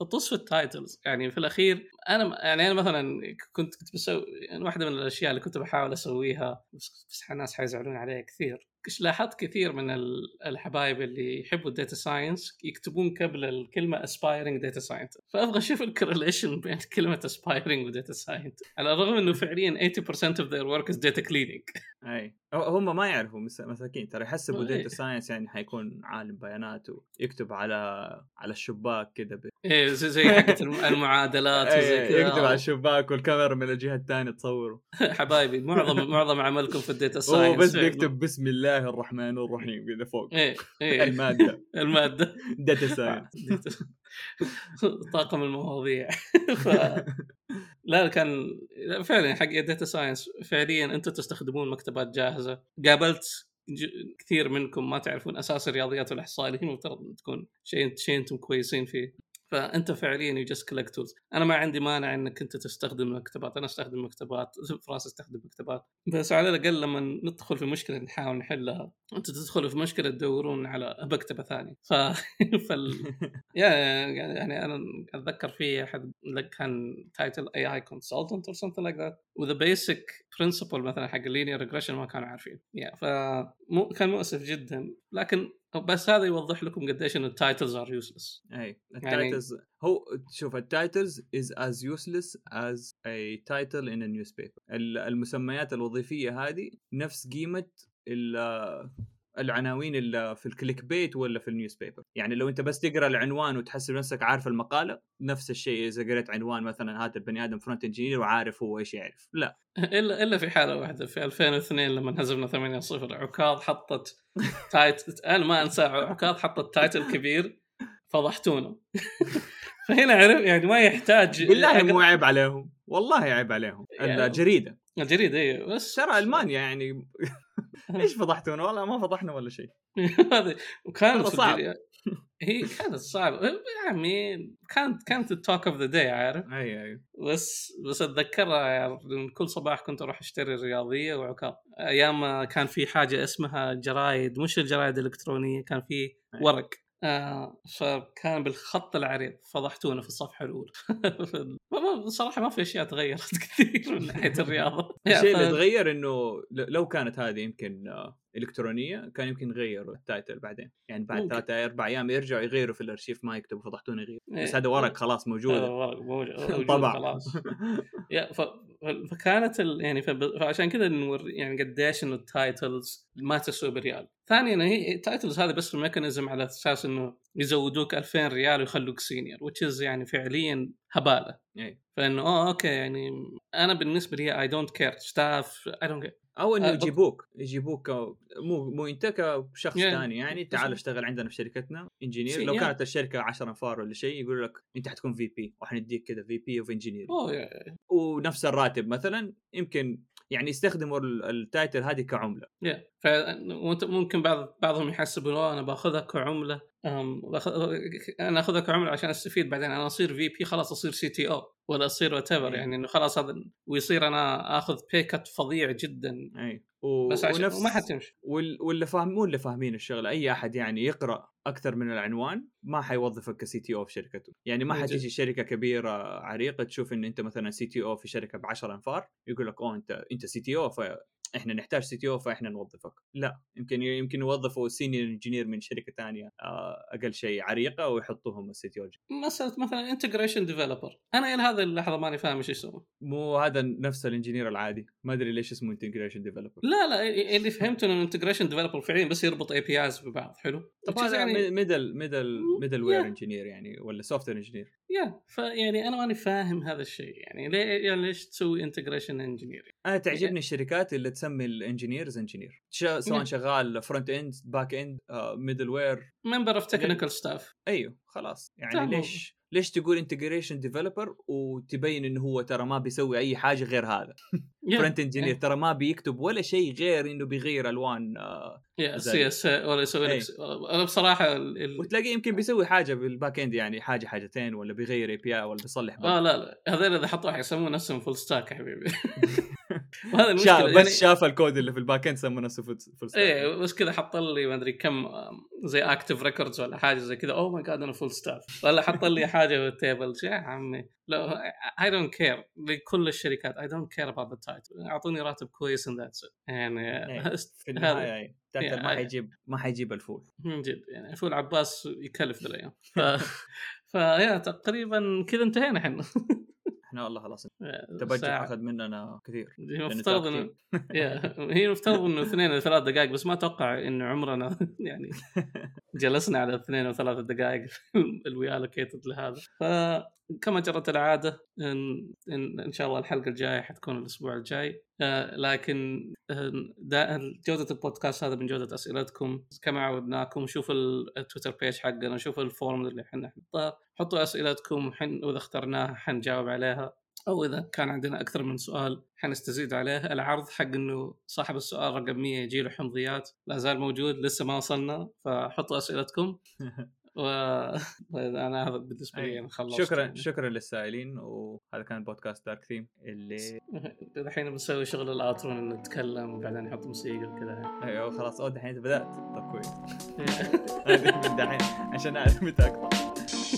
فطص في ال titles. يعني في الأخير أنا يعني أنا مثلا كنت كنت بسوي يعني واحدة من الأشياء اللي كنت بحاول أسويها بس الناس حيزعلون عليها كثير. لاحظت كثير من الحبايب اللي يحبوا ال data science يكتبون قبل الكلمة aspiring data science فأبغى أشوف ال correlation بين كلمة aspiring و data science على الرغم إنه فعليا 80% of their work is data cleaning.
إي. هم ما يعرفوا مساكين ترى يحسبوا data science يعني حيكون عالم بيانات ويكتب على على الشباك كذا
إيه زي زي حقت المعادلات وزي
كذا يكتب على الشباك والكاميرا من الجهة الثانية تصوره.
حبايبي معظم معظم عملكم في ال data science.
هو بس بيكتب بسم الله الرحمن الرحيم كذا فوق.
إيه إيه
المادة.
المادة.
data science
طاقم المواضيع. لا كان فعلا حق data science فعليا أنتم تستخدمون مكتبات جاهزة. قابلت كثير منكم ما تعرفون أساس الرياضيات والاحصاء اللي هي المفترض تكون شيء شيء أنتم كويسين فيه. فأنت فعليا you just collect tools أنا ما عندي مانع إنك أنت تستخدم مكتبات. أنا أستخدم مكتبات فراس أستخدم مكتبات. بس على الأقل لما ندخل في مشكلة نحاول نحلها. أنت تدخل في مشكلة تدورون على مكتبة ثانية. ف فال... يعني أنا أتذكر في أحد كان title AI consultant or something like that و the basic principle مثلا حق ال linear regression ما كانوا عارفين. yeah. ف كان مؤسف جدا. لكن بس هذا يوضح لكم قديش انه ال titles are useless
اي ال titles. هو شوف ال titles is as useless as a title in newspaper المسميات الوظيفية هذه نفس قيمة العناوين اللي في ال click bait ولا في ال newspaper يعني لو انت بس تقرأ العنوان وتحسب نفسك عارف المقاله نفس الشيء إذا قريت عنوان مثلا هذا البني آدم front engineer وعارف هو إيش يعرف. لا.
الا إلا في حالة واحدة في 2002 لما هزمنا 8 0 عكاظ حطت tit أنا ما أنسى عكاظ حطت title كبير فضحتونا. فهنا عرف يعني ما يحتاج
بالله مو عيب عليهم. والله عيب عليهم. يعني الجريدة.
الجريدة أيوه
بس ترى ألمانيا يعني إيش فضحتونا؟ والله ما فضحنا ولا شيء.
هذا وكانت صعب هي كانت صعبة. يا عمي كانت كانت ال talk of the day عارف؟
أي أي.
بس بس أتذكرها يعني كل صباح كنت أروح أشتري الرياضيه وعكاظ أيام كان في حاجة اسمها جرايد مش الجرايد الإلكترونية كان في ورق. آه فكان بالخط العريض فضحتونا في الصفحة الأولى. صراحة ما في أشياء تغيرت كثير من ناحية الرياضة.
الشيء اللي تغير إنه لو كانت هذه يمكن آه، إلكترونية كان يمكن يغيروا ال title بعدين. يعني بعد ثلاثة أربع أيام يرجعوا يغيروا في الأرشيف ما يكتبوا فضحتونا يغير. بس إيه، هذا ورق خلاص موجود.
ورق موجود طبعا. خلاص. فكانت ال... يعني فعشان كذا نور يعني قديش إنه ال titles ما تسوي بريال. ثانيا هي ال titles هذه بس mechanism على أساس إنه يزودوك 2000 ريال ويخلوك senior is يعني فعليا هبالة.
أي.
فإنه آه okay يعني أنا بالنسبة لي I don't care stuff I don't care
أو إنه يجيبوك يجيبوك مو مو أنت كشخص ثاني يعني تعال اشتغل عندنا في شركتنا engineer لو كانت الشركة 10 انفار ولا شيء يقول لك أنت حتكون VP وحنديك كذا VP of engineer ونفس الراتب مثلا يمكن يعني يستخدموا ال title هذه كعملة.
yeah. فانت ممكن بعض بعضهم يحسبوا أنا بأخذها كعملة أنا أخذها كعملة عشان أستفيد بعدين أنا أصير VP خلاص أصير CTO ولا أصير what يعني إنه خلاص هذا ويصير أنا آخذ package فظيع جدا.
اي
و... بس عشان ونفس... وما حتمشي.
وال... واللي فاهم مو اللي فاهمين الشغلة أي أحد يعني يقرأ أكثر من العنوان ما حيوظفك ك CTO في شركته. يعني ما حتيجي شركة كبيرة عريقة تشوف إن أنت مثلا CTO في شركة ب 10 أنفار يقول لك أوه أنت أنت CTO إحنا نحتاج CTO فإحنا نوظفك. لا يمكن يمكن يوظفوا senior engineer من شركة ثانية آه، أقل شيء عريقة ويحطوهم ال CTO.
مسألة مثلا integration developer أنا إلى هذه اللحظة ماني فاهم إيش يسوي
مو هذا نفس ال engineer العادي. ما أدري ليش اسمه integration developer
لا لا اللي فهمته إنه integration developer فعليا بس يربط APIs ببعض حلو؟
طب هذا يعني middle middle middleware engineer يعني ولا software engineer
يا فيعني أنا ماني فاهم هذا الشيء. يعني ليه يعني ليش تسوي integration engineer
أنا تعجبني الشركات اللي تسمي ال engineers engineer سواء شغال front end back end middleware
member of technical staff
أيوه خلاص. يعني ليش ليش تقول integration developer وتبين إنه هو ترى ما بيسوي أي حاجة غير هذا؟ front engineer ترى ما بيكتب ولا شيء غير إنه بيغير
ألوان CSS ولا يسوي لك أنا بصراحة
ال... وتلاقيه يمكن بيسوي حاجة بال back end يعني حاجة حاجتين ولا بيغير API ولا بيصلح
آه لا لا هذول إذا حطوا يسمون نفسهم full stack يا حبيبي.
وهذا المشكلة شاف بس يعني... شاف الكود اللي في ال back end سمى نفسه full stack
إيه بس كذا حط لي ما أدري كم زي active records ولا حاجة زي كذا. oh my god أنا full stack ولا حط لي حاجة بال table يا عمي؟ لا I don't care لكل الشركات I don't care about the title أعطوني راتب كويس and that's it يعني
إيه، في النهاية ما حيجيب ما حيجيب الفول.
من جد يعني فول عباس يكلف بالايام ف... فيا تقريبا كذا انتهينا إحنا.
إحنا والله خلاص. التبجح أخذ مننا كثير
هي مفترض انه هي مفترض إنه اثنين أو ثلاث دقائق بس ما أتوقع انه عمرنا يعني جلسنا على اثنين أو ثلاث دقائق الوي allocated لهذا فكما جرت العادة إن, إن, إن شاء الله الحلقة الجاية حتكون الأسبوع الجاي. لكن جودة البودكاست هذا من جودة أسئلتكم. كما عودناكم شوفوا التويتر page حقنا شوفوا ال form اللي إحنا نحطه حطوا أسئلتكم وإذا اخترناها حنجاوب عليها. أو إذا كان عندنا أكثر من سؤال حنستزيد عليه. العرض حق إنه صاحب السؤال رقم 100 يجي له حمضيات لا زال موجود لسه ما وصلنا. فحطوا أسئلتكم. و أنا هذا بالنسبة لي أنا خلصت
شكرا يعني. شكرا للسائلين وهذا كان بودكاست دارك ثيم اللي
الحين بنسوي شغل ال outro نتكلم وبعدين نحط موسيقى وكذا.
أيوه خلاص. أو دحين بدأت؟ طب كويس. من دحين عشان أعرف متى اقطع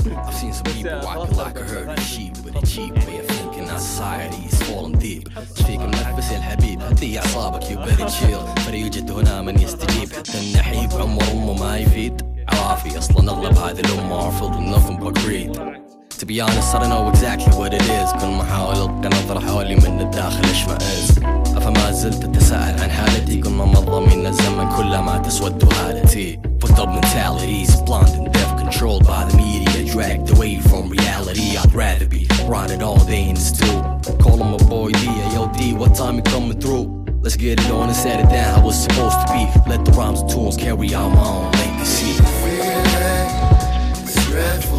I've seen some people walking like a herd of sheep with a cheap way of thinking our society is falling deep فيك منفس يا الحبيب هدي أعصابك you better chill. فلا يوجد هنا من يستجيب حتى النحيب عمر أمه ما يفيد عوافي اصلا اغلب هذه الامه are filled with nothing but greed To be honest I don't know exactly what it is كل ما احاول القى نظرة حولي من الداخل اشمئز افما زلت اتساءل عن حالتي كل ما مضى من الزمن كلما تسود حالتي Fucked up mentalities blonde and deaf controlled by the media dragged away from reality I'd rather be rotted all day and still call him a boy D yo D what time you coming through Let's get it on and set it down how it's supposed to be. Let the rhymes and tunes carry out my own legacy. Dreadful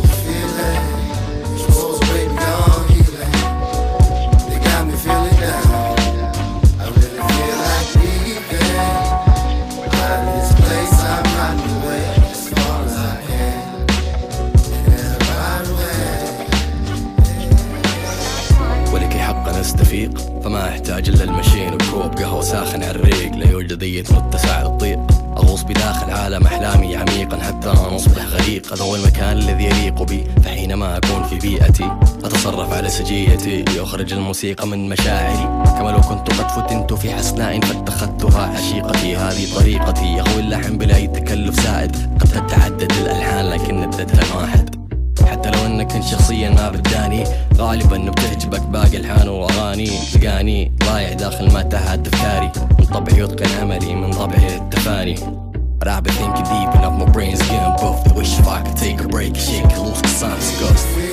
ساخن على الريق لا يوجد اي متسع للطيق أغوص بداخل عالم أحلامي عميقا حتى أصبح غريق. هذا هو المكان الذي يليق بي فحينما أكون في بيئتي أتصرف على سجيتي. لأخرج الموسيقى من مشاعري. كما لو كنت قد فتنت في حسناء فاتخذتها عشيقتي. هذه طريقتي. يهوي اللحن بلا أي تكلف سائد. قد تتعدد الألحان لكن الددها واحد حتى لو انك كنت شخصيا ما بداني غالبا بتعجبك باقي الحان وأغاني تلقاني ضايع داخل متاهات افكاري من طبعي يتقن عملي من طبعي التفاني But I've deep enough, my brain's getting buffed. Wish if I could take a break, disgusted.